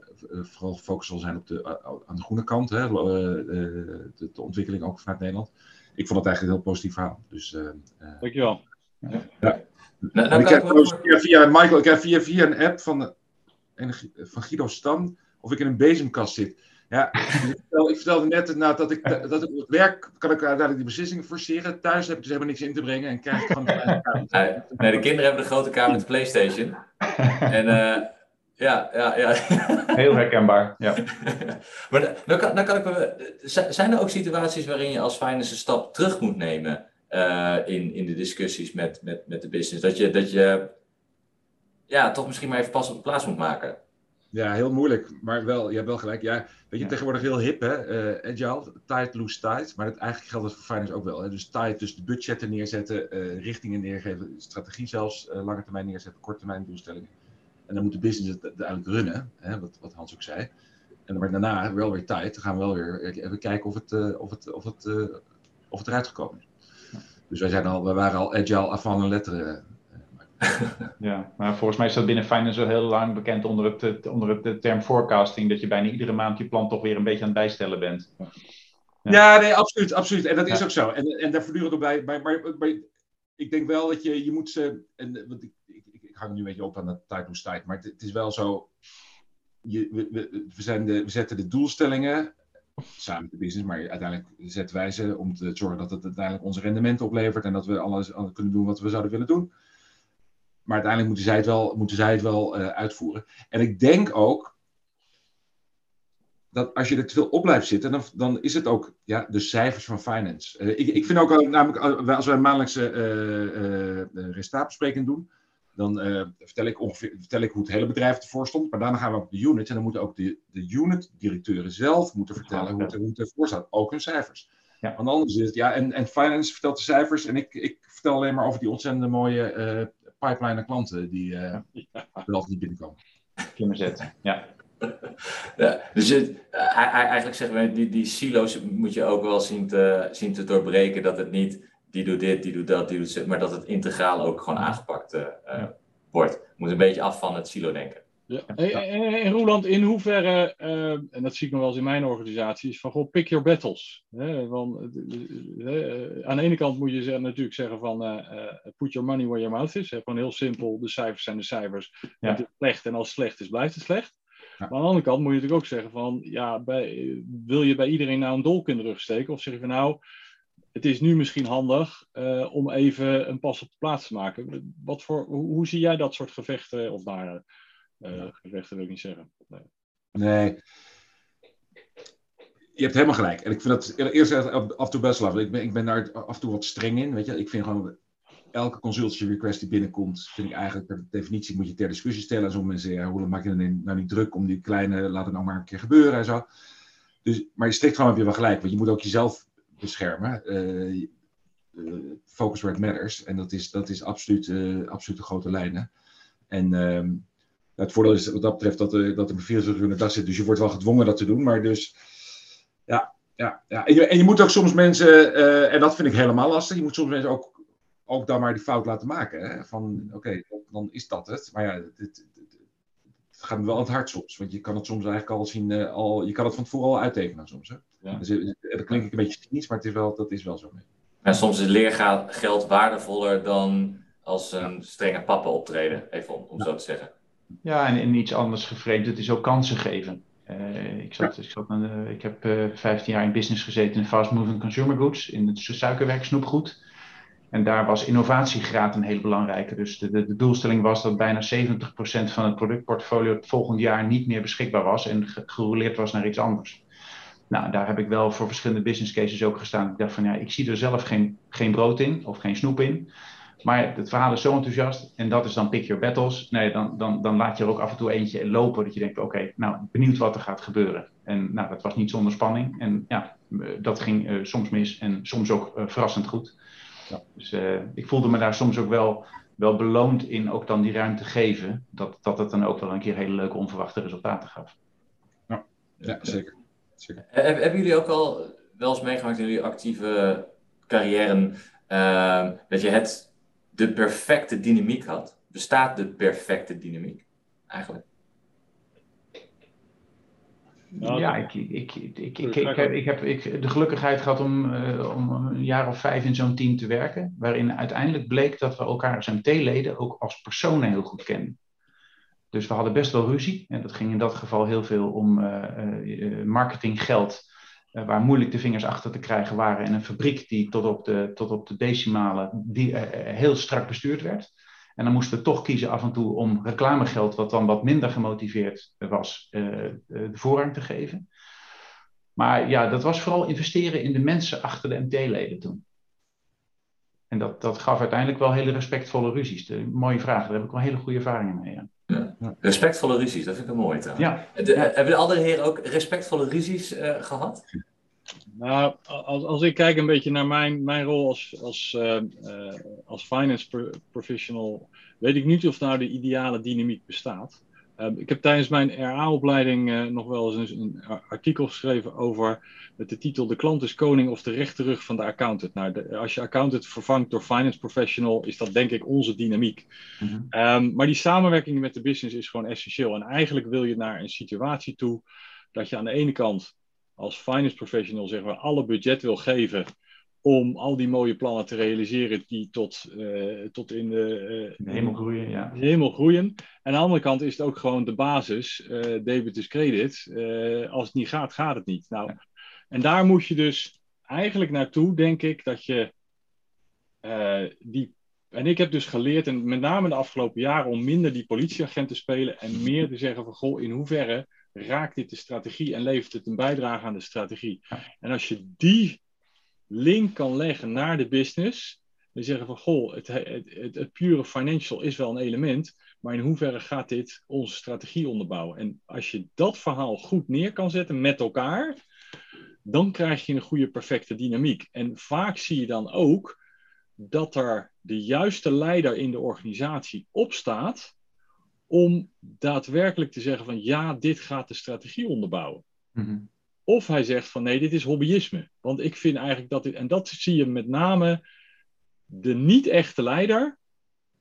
[SPEAKER 2] vooral gefocust zal zijn op de, uh, aan de groene kant, hè, de, de, ontwikkeling ook vanuit Nederland. Ik vond het eigenlijk een heel positief verhaal. Dus,
[SPEAKER 3] Dankjewel.
[SPEAKER 2] Ja. ja. Nou, nou, ik heb via, via, Michael, ik heb via, via een app van, van Guido Stam of ik in een bezemkast zit. Ja, ik vertelde net nou, dat ik, dat ik op werk kan ik uiteindelijk die beslissingen forceren. Thuis heb ik dus helemaal niks in te brengen en krijg ik gewoon
[SPEAKER 1] de Nee, de kinderen hebben de grote kamer met de Playstation. En uh, ja, ja, ja.
[SPEAKER 4] Heel herkenbaar, ja.
[SPEAKER 1] maar dan kan, dan kan ik, zijn er ook situaties waarin je als finance een stap terug moet nemen uh, in, in de discussies met, met, met de business? Dat je, dat je ja, toch misschien maar even pas op de plaats moet maken?
[SPEAKER 2] Ja, heel moeilijk, maar wel, je hebt wel gelijk. Ja, weet je, ja. tegenwoordig heel hip, hè? Uh, agile, tight, loose, tight. Maar dat, eigenlijk geldt dat voor finance ook wel. Hè? Dus tight, dus de budgetten neerzetten, uh, richtingen neergeven, strategie zelfs, uh, lange termijn neerzetten, korte termijn doelstellingen. En dan moet de business het uiteindelijk runnen, hè? Wat, wat Hans ook zei. En maar daarna wel weer tight, dan gaan we wel weer even kijken of het, of het, of het, of het eruit gekomen is. Dus wij, zijn al, wij waren al agile avant een letteren
[SPEAKER 4] ja, maar volgens mij is dat binnen finance al heel lang bekend onder, het, onder het, de term forecasting, dat je bijna iedere maand je plan toch weer een beetje aan het bijstellen bent.
[SPEAKER 2] Ja, ja nee, absoluut, absoluut. En dat is ook zo. En, en daar voortdurend ook bij, bij, maar, maar, ik denk wel dat je, je moet ze, en want ik, ik, hang nu een beetje op aan de tijd moest tijd, maar het, is wel zo, je, we, we, zijn de, we zetten de doelstellingen samen met de business, maar uiteindelijk zetten wij ze om te zorgen dat het uiteindelijk ons rendement oplevert en dat we alles kunnen doen wat we zouden willen doen. Maar uiteindelijk moeten zij het wel, moeten zij het wel uh, uitvoeren. En ik denk ook dat als je er te veel op blijft zitten, dan, dan is het ook ja, de cijfers van finance. Uh, ik, ik vind ook, uh, namelijk, als wij maandelijkse uh, resultaatbespreking doen, dan vertel, ik ongeveer, vertel ik hoe het hele bedrijf ervoor stond. Maar daarna gaan we op de unit en dan moeten ook de, de unit-directeuren zelf moeten vertellen hoe het, hoe het ervoor staat. Ook hun cijfers. Ja. Want anders is het, ja, en, en finance vertelt de cijfers en ik, ik vertel alleen maar over die ontzettend mooie pipeline aan klanten die uh, er altijd niet binnenkomen.
[SPEAKER 4] Zetten, ja.
[SPEAKER 1] ja dus het, eigenlijk zeggen we, die, die silo's moet je ook wel zien te, zien te doorbreken. Dat het niet die doet dit, die doet dat, die doet dit, maar dat het integraal ook gewoon aangepakt uh, ja. wordt. Moet een beetje af van het silo-denken.
[SPEAKER 3] Ja. En, Roland, in hoeverre, uh, en dat zie ik nog wel eens in mijn organisatie, is van gewoon pick your battles. Hè? Uh, aan de ene kant moet je zeggen, natuurlijk zeggen van uh, put your money where your mouth is. Hè? Gewoon heel simpel, de cijfers zijn de cijfers. Ja. Het is slecht en als het slecht is, blijft het slecht. Ja. Maar aan de andere kant moet je natuurlijk ook zeggen van, ja, bij, wil je bij iedereen nou een dolk in de rug steken? Of zeg je van nou, het is nu misschien handig om even een pas op de plaats te maken. Wat voor, hoe, hoe zie jij dat soort gevechten of daar uh, gevechten wil ik niet zeggen. Nee.
[SPEAKER 2] nee. Je hebt helemaal gelijk. En ik vind dat eerst af en toe best lastig. Ik ben, ik ben daar af en toe wat streng in. Weet je? Ik vind gewoon elke consultancy request die binnenkomt, vind ik eigenlijk per definitie moet je ter discussie stellen. En sommige mensen zeggen, hoe maak je het nou niet druk om die kleine, laat het nou maar een keer gebeuren en zo. Dus, maar je strikt van heb je wel gelijk, want je moet ook jezelf beschermen. Uh, focus where it matters. En dat is, dat is absoluut, uh, absoluut de grote lijnen. En uh, het voordeel is wat dat betreft dat, dat er 24 uur in de dag zit. Dus je wordt wel gedwongen dat te doen. Maar dus, ja, ja, ja. En, je, en je moet ook soms mensen, en dat vind ik helemaal lastig, je moet soms mensen ook, ook dan maar die fout laten maken. Hè? Van, oké, dan is dat het. Maar ja, het, het, gaat me wel aan het hart soms. Want je kan het soms eigenlijk al zien, al, je kan het van tevoren al uittekenen soms. Hè? Ja. Dus, dat klinkt een beetje cynisch, maar het is wel, dat is wel zo.
[SPEAKER 1] En soms is leergeld waardevoller dan als een strenge papa optreden, even om, om ja. zo te zeggen.
[SPEAKER 4] Ja, en in iets anders geframed, het is ook kansen geven. ik, zat, ik, zat, ik heb uh, 15 jaar in business gezeten in fast moving consumer goods, in het suikerwerk, snoepgoed. En daar was innovatiegraad een heel belangrijke. Dus de, de, de doelstelling was dat bijna 70% van het productportfolio het volgend jaar niet meer beschikbaar was en gerouleerd was naar iets anders. Nou, daar heb ik wel voor verschillende business cases ook gestaan. Ik dacht van ja, ik zie er zelf geen, geen brood in of geen snoep in. Maar het verhaal is zo enthousiast en dat is dan pick your battles. Nee, dan, dan, dan laat je er ook af en toe eentje lopen dat je denkt, oké, nou, benieuwd wat er gaat gebeuren. En nou, dat was niet zonder spanning. En ja, dat ging uh, soms mis en soms ook uh, verrassend goed. Ja. Dus uh, ik voelde me daar soms ook wel, wel beloond in ook dan die ruimte geven. Dat, dat het dan ook wel een keer hele leuke onverwachte resultaten gaf.
[SPEAKER 2] Ja, ja zeker.
[SPEAKER 1] Zeker. Hebben jullie ook al wel eens meegemaakt in jullie actieve carrière dat je het de perfecte dynamiek had? Bestaat de perfecte dynamiek eigenlijk?
[SPEAKER 4] ja, ik, ik, ik, ik, ik, heb, ik heb ik, de gelukkigheid gehad om, uh, om een jaar of vijf in zo'n team te werken, waarin uiteindelijk bleek dat we elkaar als MT-leden ook als personen heel goed kennen. Dus we hadden best wel ruzie. En dat ging in dat geval heel veel om uh, marketinggeld eh, waar moeilijk de vingers achter te krijgen waren. En een fabriek die tot op de, tot op de decimale die, heel strak bestuurd werd. En dan moesten we toch kiezen af en toe om reclamegeld, wat dan wat minder gemotiveerd was, de voorrang te geven. Maar ja, dat was vooral investeren in de mensen achter de MT-leden toen. En dat, dat gaf uiteindelijk wel hele respectvolle ruzies. De, mooie vraag, daar heb ik wel hele goede ervaringen mee. Ja.
[SPEAKER 1] Respectvolle ruzies, dat vind ik een mooi Ja. De, ja. Hebben de andere heren ook respectvolle ruzies uh, gehad?
[SPEAKER 3] Nou, als, als ik kijk een beetje naar mijn, mijn rol als, als, uh, uh, als finance professional, weet ik niet of nou de ideale dynamiek bestaat. Uh, ik heb tijdens mijn RA-opleiding nog wel eens een, artikel geschreven over met de titel De klant is koning of de rechterrug van de accountant. Nou, de, als je accountant vervangt door finance professional, is dat denk ik onze dynamiek. Mm -hmm. um, maar die samenwerking met de business is gewoon essentieel. En eigenlijk wil je naar een situatie toe dat je aan de ene kant als finance professional zeg maar, alle budget wil geven om al die mooie plannen te realiseren die tot, uh, tot in de,
[SPEAKER 4] uh, de, hemel groeien. Ja.
[SPEAKER 3] de hemel groeien. En aan de andere kant is het ook gewoon de basis, uh, debit is credit. als het niet gaat, gaat het niet. Nou, ja. En daar moet je dus eigenlijk naartoe, denk ik, dat je die. En ik heb dus geleerd, en met name de afgelopen jaren, om minder die politieagent te spelen en meer te zeggen van, goh, in hoeverre raakt dit de strategie en levert het een bijdrage aan de strategie. Ja. En als je die link kan leggen naar de business, dan zeggen van goh, het, het, het, pure financial is wel een element, maar in hoeverre gaat dit onze strategie onderbouwen? En als je dat verhaal goed neer kan zetten met elkaar, dan krijg je een goede perfecte dynamiek. En vaak zie je dan ook dat er de juiste leider in de organisatie opstaat om daadwerkelijk te zeggen van ja, dit gaat de strategie onderbouwen. Mm-hmm. Of hij zegt van nee, dit is hobbyisme. Want ik vind eigenlijk dat dit, en dat zie je met name de niet-echte leider,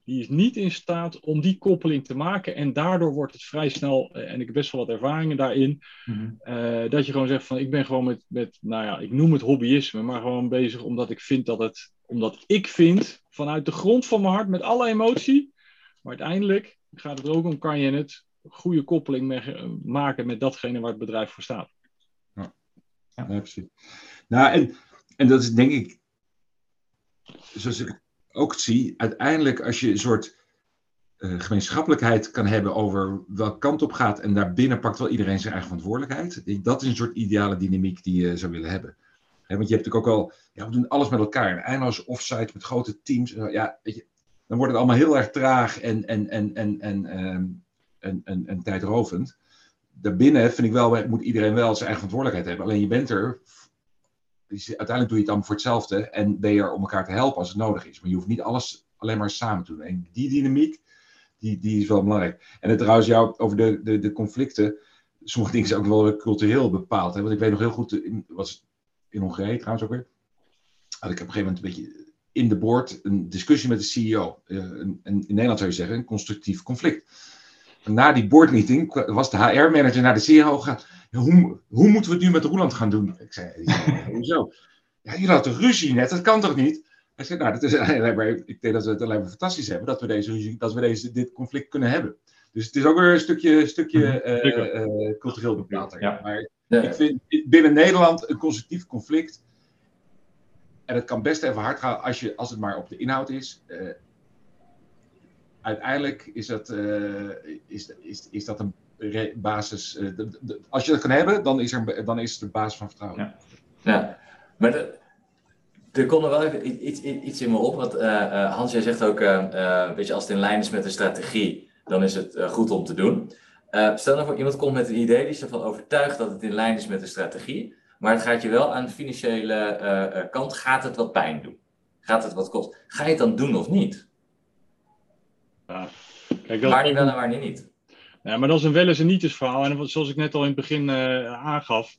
[SPEAKER 3] die is niet in staat om die koppeling te maken. En daardoor wordt het vrij snel, en ik heb best wel wat ervaringen daarin, mm-hmm. uh, dat je gewoon zegt van ik ben gewoon met, met, nou ja, ik noem het hobbyisme, maar gewoon bezig omdat ik vind dat het, omdat ik vind vanuit de grond van mijn hart met alle emotie, maar uiteindelijk gaat het er ook om, kan je het goede koppeling mee, maken met datgene waar het bedrijf voor staat.
[SPEAKER 2] Ja, precies. Nou, en, en dat is denk ik, zoals ik ook zie, uiteindelijk als je een soort uh, gemeenschappelijkheid kan hebben over welke kant op gaat en daarbinnen pakt wel iedereen zijn eigen verantwoordelijkheid. Dat is een soort ideale dynamiek die je zou willen hebben. He, want je hebt natuurlijk ook al, ja, we doen alles met elkaar. Eindeloos offsite met grote teams. Ja, weet je, dan wordt het allemaal heel erg traag en, en, en, en, en, um, en, en, en tijdrovend. Daarbinnen vind ik wel, moet iedereen wel zijn eigen verantwoordelijkheid hebben. Alleen je bent er, uiteindelijk doe je het allemaal voor hetzelfde en ben je er om elkaar te helpen als het nodig is. Maar je hoeft niet alles alleen maar samen te doen. En die dynamiek, die, die is wel belangrijk. En het trouwens jou over de, de, de conflicten, sommige dingen zijn ook wel cultureel bepaald. Hè? Want ik weet nog heel goed, in, was in Hongarije trouwens ook weer, had ik op een gegeven moment een beetje in de board een discussie met de CEO. Uh, een, een, in Nederland zou je zeggen, een constructief conflict. Na die boardmeeting was de HR-manager naar de CEO gegaan. Hoe, hoe moeten we het nu met Roeland gaan doen? Ik zei, hoezo? Ja, jullie hadden ruzie net, dat kan toch niet? Hij zei, nou, dat is alleen maar, ik denk dat we het alleen maar fantastisch hebben dat we, deze, dat we deze, dit conflict kunnen hebben. Dus het is ook weer een stukje, stukje uh, cultureel bepaald.
[SPEAKER 4] Ja.
[SPEAKER 2] Maar ik vind binnen Nederland een constructief conflict. En het kan best even hard gaan als, je, als het maar op de inhoud is. Uh, uiteindelijk is dat, uh, is, is, is dat een basis. De, als je dat kan hebben, dan is, er, dan is het de basis van vertrouwen.
[SPEAKER 1] Ja, ja. maar er komt er wel even iets, iets in me op. Want Hans, jij zegt ook, weet je, als het in lijn is met de strategie, dan is het goed om te doen. Stel nou voor, iemand komt met een idee, die is ervan overtuigd dat het in lijn is met de strategie, maar het gaat je wel aan de financiële kant, gaat het wat pijn doen? Gaat het wat kosten? Ga je het dan doen of niet? Ja. Kijk, dat wel en waar niet?
[SPEAKER 3] Ja, maar dat is een wel eens en niet eens verhaal. En zoals ik net al in het begin uh, aangaf,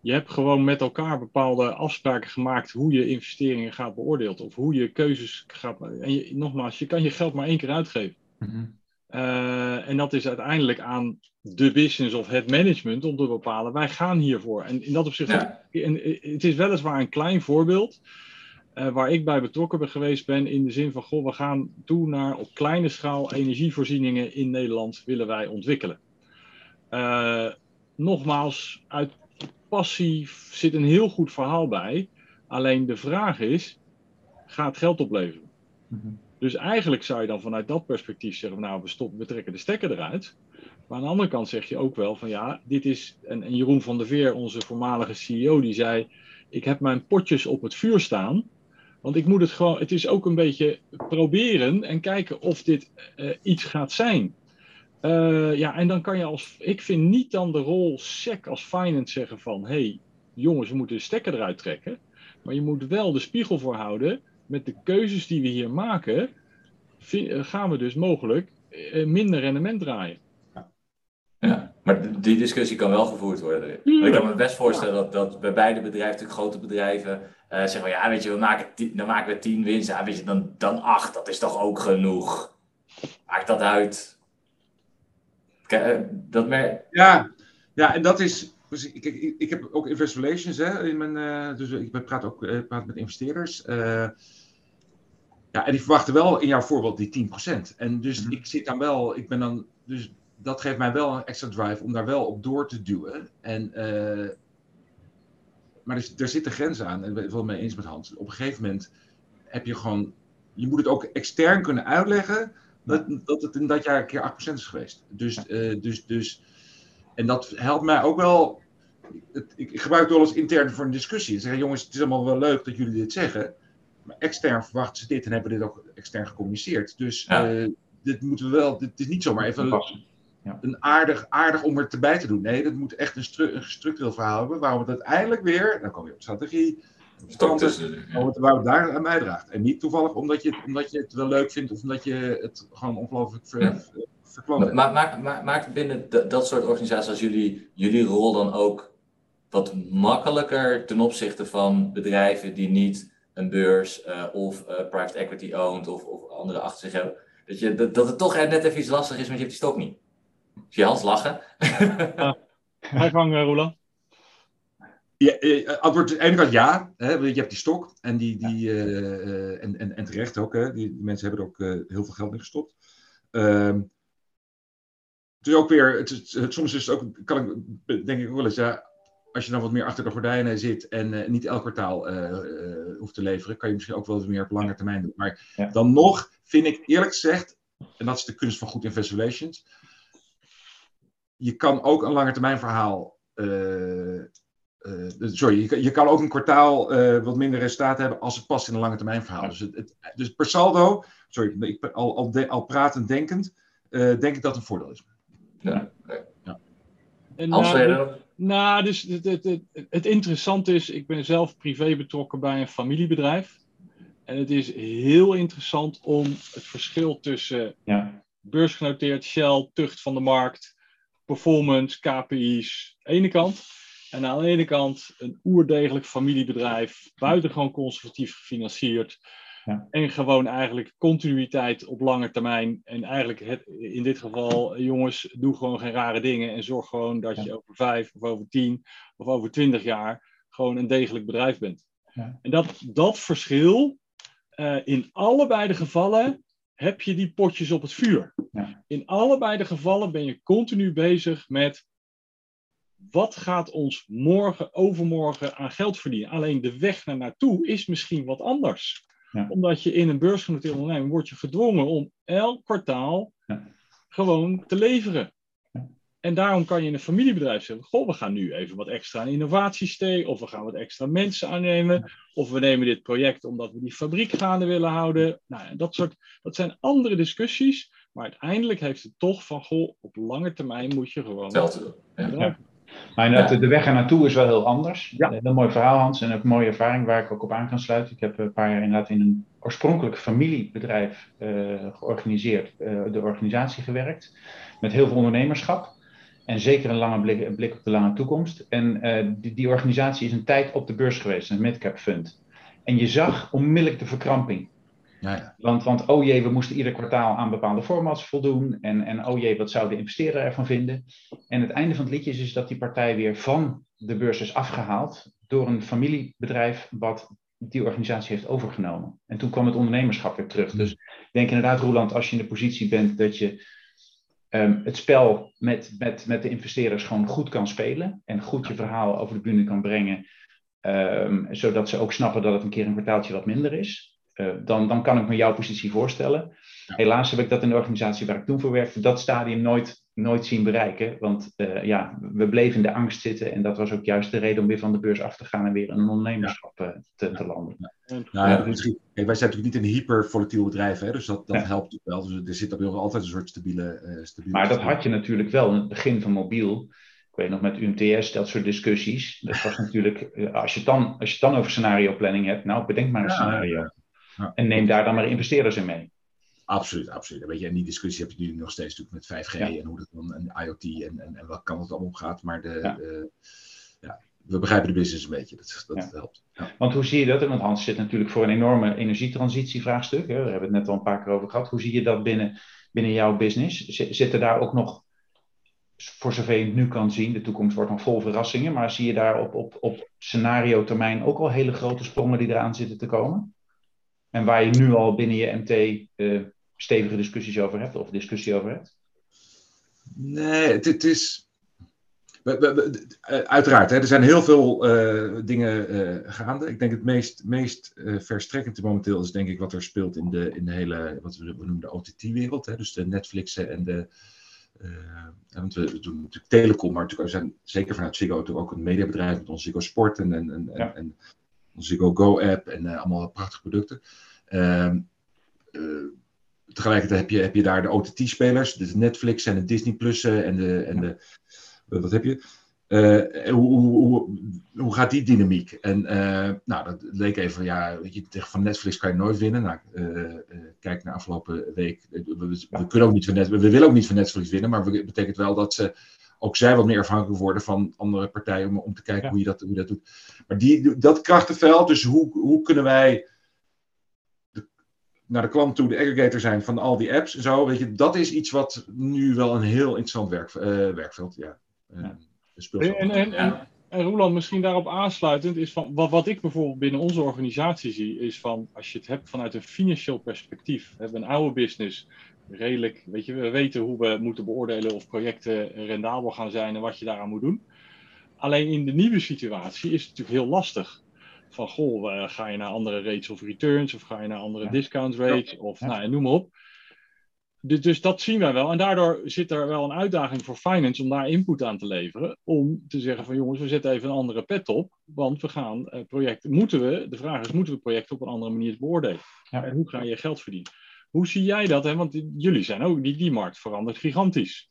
[SPEAKER 3] je hebt gewoon met elkaar bepaalde afspraken gemaakt hoe je investeringen gaat beoordeeld. Of hoe je keuzes gaat. En je, nogmaals, je kan je geld maar één keer uitgeven. Mm -hmm. Uh, en dat is uiteindelijk aan de business of het management om te bepalen, wij gaan hiervoor. En in dat opzicht, ja. en, het is weliswaar een klein voorbeeld, uh, waar ik bij betrokken ben geweest ben, in de zin van, goh, we gaan toe naar op kleine schaal energievoorzieningen in Nederland willen wij ontwikkelen. Uh, nogmaals, uit passie zit een heel goed verhaal bij, alleen de vraag is, gaat geld opleveren? Mm -hmm. Dus eigenlijk zou je dan vanuit dat perspectief zeggen, nou, we, stoppen, we trekken de stekker eruit. Maar aan de andere kant zeg je ook wel van ja, dit is, en, en Jeroen van der Veer, onze voormalige CEO, die zei, ik heb mijn potjes op het vuur staan. Want ik moet het gewoon, het is ook een beetje proberen en kijken of dit uh, iets gaat zijn. Uh, ja, en dan kan je als, ik vind niet dan de rol SEC als finance zeggen van, hey, jongens, we moeten de stekker eruit trekken. Maar je moet wel de spiegel voor houden met de keuzes die we hier maken, gaan we dus mogelijk minder rendement draaien.
[SPEAKER 1] Ja, maar die discussie kan wel gevoerd worden. Ja. Ik kan me best voorstellen dat, dat bij beide bedrijven, natuurlijk grote bedrijven, uh, zeggen van ja, weet je, we maken tien, dan maken we tien winst, ja, weet je, dan, dan acht, dat is toch ook genoeg. Maakt dat uit? Kijk, dat mer
[SPEAKER 2] ja, ja, en dat is, dus ik, ik, ik heb ook investor relations hè, in mijn, uh, dus ik praat ook praat met investeerders. Uh, ja, en die verwachten wel in jouw voorbeeld die 10%. En dus mm. ik zit dan wel, ik ben dan, dus dat geeft mij wel een extra drive om daar wel op door te duwen. En, uh, maar er, er zitten grenzen aan, en ik ben het wel mee eens met Hans. Op een gegeven moment heb je gewoon, je moet het ook extern kunnen uitleggen dat, dat het in dat jaar een keer 8% is geweest. Dus, uh, dus, dus, en dat helpt mij ook wel. Het, ik, ik gebruik het wel eens intern voor een discussie. Zeggen, jongens, het is allemaal wel leuk dat jullie dit zeggen. Maar extern verwachten ze dit en hebben dit ook extern gecommuniceerd. Dus ja. uh, dit moeten we wel, dit is niet zomaar even ja. een aardig, aardig om er te bij te doen. Nee, dat moet echt een, stru een structureel verhaal hebben, waarom het uiteindelijk weer, dan kom je op strategie, ja. waar het daar aan bijdraagt. En niet toevallig omdat je, het, omdat je het wel leuk vindt of omdat je het gewoon ongelooflijk ver, ja. verkloot
[SPEAKER 1] maar, maakt maak, maak binnen dat soort organisaties als jullie, jullie rol dan ook wat makkelijker ten opzichte van bedrijven die niet een beurs uh, of uh, private equity owned of, of andere achter zich hebben. Dat, je, dat, dat het toch net even iets lastig is, want je hebt die stok niet. Zie je Hans lachen?
[SPEAKER 3] ja. Ga je gang, Roland.
[SPEAKER 2] Ja, antwoord aan de ene kant ja. Hè, je hebt die stok en, die, die, uh, en, en, en terecht ook. Hè, die, die mensen hebben er ook uh, heel veel geld in gestopt. Uh, het is ook weer, het is, het, soms is het ook, kan ik, denk ik ook wel eens, ja, als je dan wat meer achter de gordijnen zit en uh, niet elk kwartaal uh, uh, hoeft te leveren, kan je misschien ook wel wat meer op lange termijn doen. Maar ja. dan nog vind ik eerlijk gezegd, en dat is de kunst van goed relations, je kan ook een lange termijn verhaal. sorry, je kan, je kan, ook een kwartaal wat minder resultaat hebben als het past in een lange termijn verhaal. Ja. Dus, het, het, dus per saldo, sorry, ik ben al, al, de, al pratend denkend, denk ik dat het een voordeel is.
[SPEAKER 1] Ja. ja.
[SPEAKER 3] En, Als uh, nou, dus het, het, het, het interessante is, ik ben zelf privé betrokken bij een familiebedrijf. En het is heel interessant om het verschil tussen ja. beursgenoteerd Shell, tucht van de markt, performance, KPI's, ene kant. En aan de ene kant een oerdegelijk familiebedrijf, buitengewoon conservatief gefinancierd. Ja. En gewoon eigenlijk continuïteit op lange termijn. En eigenlijk het, in dit geval, jongens, doe gewoon geen rare dingen. En zorg gewoon dat ja. je over vijf of over tien of over twintig jaar gewoon een degelijk bedrijf bent. Ja. En dat, dat verschil uh, in allebei de gevallen heb je die potjes op het vuur.
[SPEAKER 4] Ja.
[SPEAKER 3] In allebei de gevallen ben je continu bezig met wat gaat ons morgen, overmorgen aan geld verdienen. Alleen de weg naar naartoe is misschien wat anders.
[SPEAKER 4] Ja.
[SPEAKER 3] Omdat je in een beursgenoteerde onderneming wordt je gedwongen om elk kwartaal
[SPEAKER 4] Ja.
[SPEAKER 3] gewoon te leveren. En daarom kan je in een familiebedrijf zeggen: Goh, we gaan nu even wat extra aan innovatie steken, of we gaan wat extra mensen aannemen, of we nemen dit project omdat we die fabriek gaande willen houden. Nou, ja, dat, soort, dat zijn andere discussies, maar uiteindelijk heeft het toch van: Goh, op lange termijn moet je gewoon.
[SPEAKER 1] Ja.
[SPEAKER 4] Maar inderdaad, de weg er naartoe is wel heel anders.
[SPEAKER 3] Ja.
[SPEAKER 4] Een heel mooi verhaal, Hans. En een mooie ervaring waar ik ook op aan kan sluiten. Ik heb een paar jaar inderdaad in een oorspronkelijk familiebedrijf eh, georganiseerd, eh, de organisatie gewerkt. Met heel veel ondernemerschap. En zeker een lange blik, een blik op de lange toekomst. En eh, die, die organisatie is een tijd op de beurs geweest, een midcap fund. En je zag onmiddellijk de verkramping.
[SPEAKER 2] Ja, ja.
[SPEAKER 4] Want, want oh jee, we moesten ieder kwartaal aan bepaalde formats voldoen. En, en oh jee, wat zou de investeerder ervan vinden? En het einde van het liedje is, is dat die partij weer van de beurs is afgehaald door een familiebedrijf wat die organisatie heeft overgenomen. En toen kwam het ondernemerschap weer terug. Dus ik denk inderdaad, Roland, als je in de positie bent dat je ehm, het spel met, met, met de investeerders gewoon goed kan spelen en goed je verhaal over de bühne kan brengen, ehm, zodat ze ook snappen dat het een keer een kwartaaltje wat minder is. Uh, dan, dan kan ik me jouw positie voorstellen. Helaas heb ik dat in de organisatie waar ik toen voor werkte, dat stadium nooit, nooit zien bereiken. Want uh, ja, we bleven in de angst zitten en dat was ook juist de reden om weer van de beurs af te gaan en weer in een ondernemerschap uh, te, te, landen.
[SPEAKER 2] Ja. Nou, ja, misschien, kijk, wij zijn natuurlijk niet een hypervolatiel bedrijf, hè, dus dat, dat
[SPEAKER 4] Ja.
[SPEAKER 2] helpt ook wel. Dus er zit ook altijd een soort stabiele... eh, stabiele
[SPEAKER 4] Maar dat had je natuurlijk wel in het begin van mobiel. Ik weet nog met UMTS, dat soort discussies. Dat was natuurlijk, eh, als je het dan, als je dan over scenario planning hebt, nou bedenk maar een
[SPEAKER 2] Ja,
[SPEAKER 4] scenario.
[SPEAKER 2] ja. Ja.
[SPEAKER 4] En neem daar dan maar investeerders in mee.
[SPEAKER 2] Absoluut, absoluut. Weet je, en die discussie heb je nu nog steeds natuurlijk met 5G
[SPEAKER 4] Ja.
[SPEAKER 2] en hoe dat dan en IoT en, en, en welke kant het allemaal op gaat. Maar de,
[SPEAKER 4] Ja.
[SPEAKER 2] eh, ja, we begrijpen de business een beetje. Dat, dat helpt.
[SPEAKER 4] Want hoe zie je dat? Want Hans zit natuurlijk voor een enorme energietransitievraagstuk. Hè? Daar hebben we het net al een paar keer over gehad. Hoe zie je dat binnen, binnen jouw business? Zitten daar ook nog, voor zover je het nu kan zien, de toekomst wordt nog vol verrassingen, maar zie je daar op, op, op scenario termijn ook al hele grote sprongen die eraan zitten te komen? En waar je nu al binnen je MT eh, stevige discussies over hebt, of discussie over hebt?
[SPEAKER 2] Nee, het, het is. we- we- we- eh, uiteraard, hè, er zijn heel veel eh, dingen eh, gaande. Ik denk het meest, meest eh, verstrekkende momenteel is denk ik wat er speelt in de, in de hele, wat we, noemen de OTT-wereld. Dus de Netflixen en de. want we doen natuurlijk telecom, maar natuurlijk, we zijn zeker vanuit Ziggo natuurlijk ook een mediabedrijf met ons Ziggo Sport en, en, en,
[SPEAKER 4] Ja.
[SPEAKER 2] en onze Ziggo Go-app en eh, allemaal prachtige producten. Ehm, eh, tegelijkertijd heb je, heb je daar de OTT-spelers, dus Netflix en de Disney Plus en de. En de eh, wat heb je? Eh, en hoe, hoe, hoe, gaat die dynamiek? En eh, nou, dat leek even, ja, weet je, tegen van Netflix kan je nooit winnen. Nou, eh, eh, kijk naar afgelopen week. Eh, We, we, we kunnen ook niet van Netflix, we willen ook niet van Netflix winnen, maar het betekent wel dat ze ook zij wat meer afhankelijk worden van andere partijen om, om te kijken
[SPEAKER 4] Ja.
[SPEAKER 2] hoe, je dat, hoe je dat doet. Maar die, dat krachtenveld, dus hoe, hoe kunnen wij naar de klant toe de aggregator zijn van al die apps en zo, weet je, dat is iets wat nu wel een heel interessant werk, eh, werkveld, ja. eh.
[SPEAKER 3] En, en, en, en Roland, misschien daarop aansluitend, is van wat, wat ik bijvoorbeeld binnen onze organisatie zie, is van als je het hebt vanuit een financieel perspectief. We hebben een oude business, redelijk, weet je, we weten hoe we moeten beoordelen of projecten rendabel gaan zijn en wat je daaraan moet doen. Alleen in de nieuwe situatie is het natuurlijk heel lastig. Van goh, ga je naar andere rates of returns of ga je naar andere
[SPEAKER 4] Ja.
[SPEAKER 3] discount rates of
[SPEAKER 4] Ja.
[SPEAKER 3] nou, noem maar op. Dus, dus dat zien wij wel. En daardoor zit er wel een uitdaging voor finance om daar input aan te leveren. Om te zeggen van jongens, we zetten even een andere pet op. Want we gaan eh, projecten, moeten we, de vraag is, moeten we projecten op een andere manier beoordelen?
[SPEAKER 4] Ja.
[SPEAKER 3] En hoe ga je geld verdienen? Hoe zie jij dat? Hè? Want jullie zijn ook, die, die markt verandert gigantisch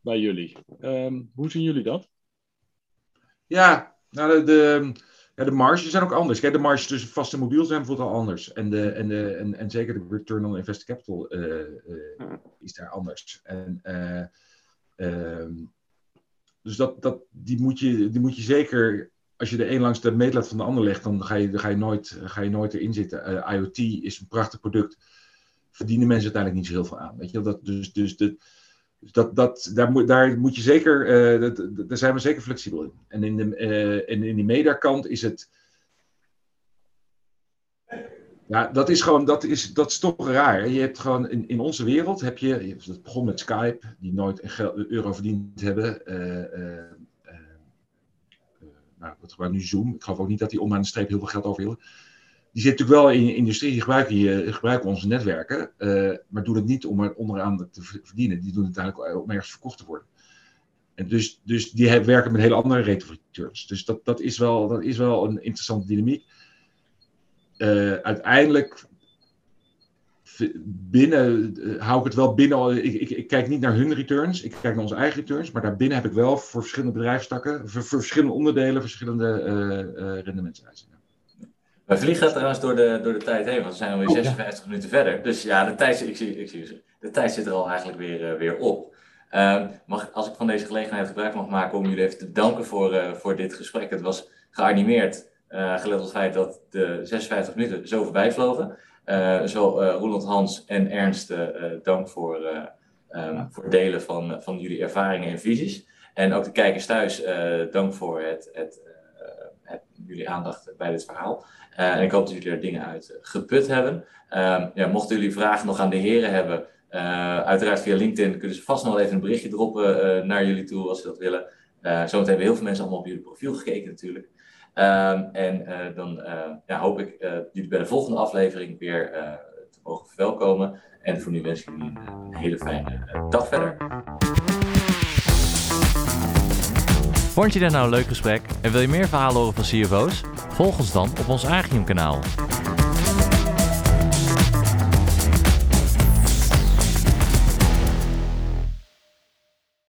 [SPEAKER 3] bij jullie. Ehm, hoe zien jullie dat?
[SPEAKER 2] Ja, nou, de, de, ja, de marges zijn ook anders. Kijk, de marges tussen vast en mobiel zijn bijvoorbeeld al anders. En, de, en, de, en, en zeker de return on invested capital eh, eh, is daar anders. En, eh, ehm, dus dat, dat, die, moet je, die moet je zeker, als je de een langs de meetlat van de ander legt, dan ga je, dan ga je, nooit, ga je nooit erin zitten. IoT is een prachtig product. Verdienen mensen uiteindelijk niet zo heel veel aan. Weet je? Dat, dus dus de, dus dat, dat, daar, moet, daar moet je zeker, eh, dat, dat- daar zijn we zeker flexibel in. En in, de, eh, en in die mediakant is het. Ja, dat is gewoon, dat is, dat is toch raar. Je hebt gewoon in, in onze wereld heb je, het begon met Skype, die nooit een euro verdiend hebben. Uh, nou, dat gebruikt nu Zoom. Ik geloof ook niet dat die onderaan de streep heel veel geld over. Die zitten natuurlijk wel in de industrie, die gebruiken, die, gebruiken onze netwerken, maar doen het niet om er onderaan te verdienen. Die doen het eigenlijk om ergens verkocht te worden. En dus, dus die werken met hele andere rate of returns. Dus dat, dat, is wel, dat is wel een interessante dynamiek. Uh, uiteindelijk binnen uh, hou ik het wel binnen. Ik, ik, kijk niet naar hun returns, ik kijk naar onze eigen returns. Maar daarbinnen heb ik wel voor verschillende bedrijfstakken, voor, voor verschillende onderdelen, verschillende uh, rendementseisen.
[SPEAKER 1] Wij vliegen trouwens door de, door de tijd heen, want we zijn alweer 56 ja. minuten verder. Dus ja, de tijd, ik zie, ik zie, de tijd zit er al eigenlijk weer, weer op. Uh, mag, als ik van deze gelegenheid gebruik mag maken om jullie even te danken voor, uh, voor dit gesprek. Het was geanimeerd, uh, gelet op het feit dat de 56 minuten zo voorbij vlogen. zo Roland Hans en Ernst, dank voor, um, voor het delen van, van jullie ervaringen en visies. En ook de kijkers thuis, dank voor het, het, jullie aandacht bij dit verhaal. en ik hoop dat jullie er dingen uit geput hebben. Ehm, ja, mochten jullie vragen nog aan de heren hebben, uh, uiteraard via LinkedIn kunnen ze vast nog wel even een berichtje droppen naar jullie toe als ze dat willen. Zometeen hebben heel veel mensen allemaal op jullie profiel gekeken natuurlijk. Ehm, en dan ja, hoop ik jullie bij de volgende aflevering weer te mogen verwelkomen. En voor nu wens ik jullie een hele fijne dag verder.
[SPEAKER 5] Vond je dit nou een leuk gesprek en wil je meer verhalen horen van CFO's? Volg ons dan op ons Agium kanaal.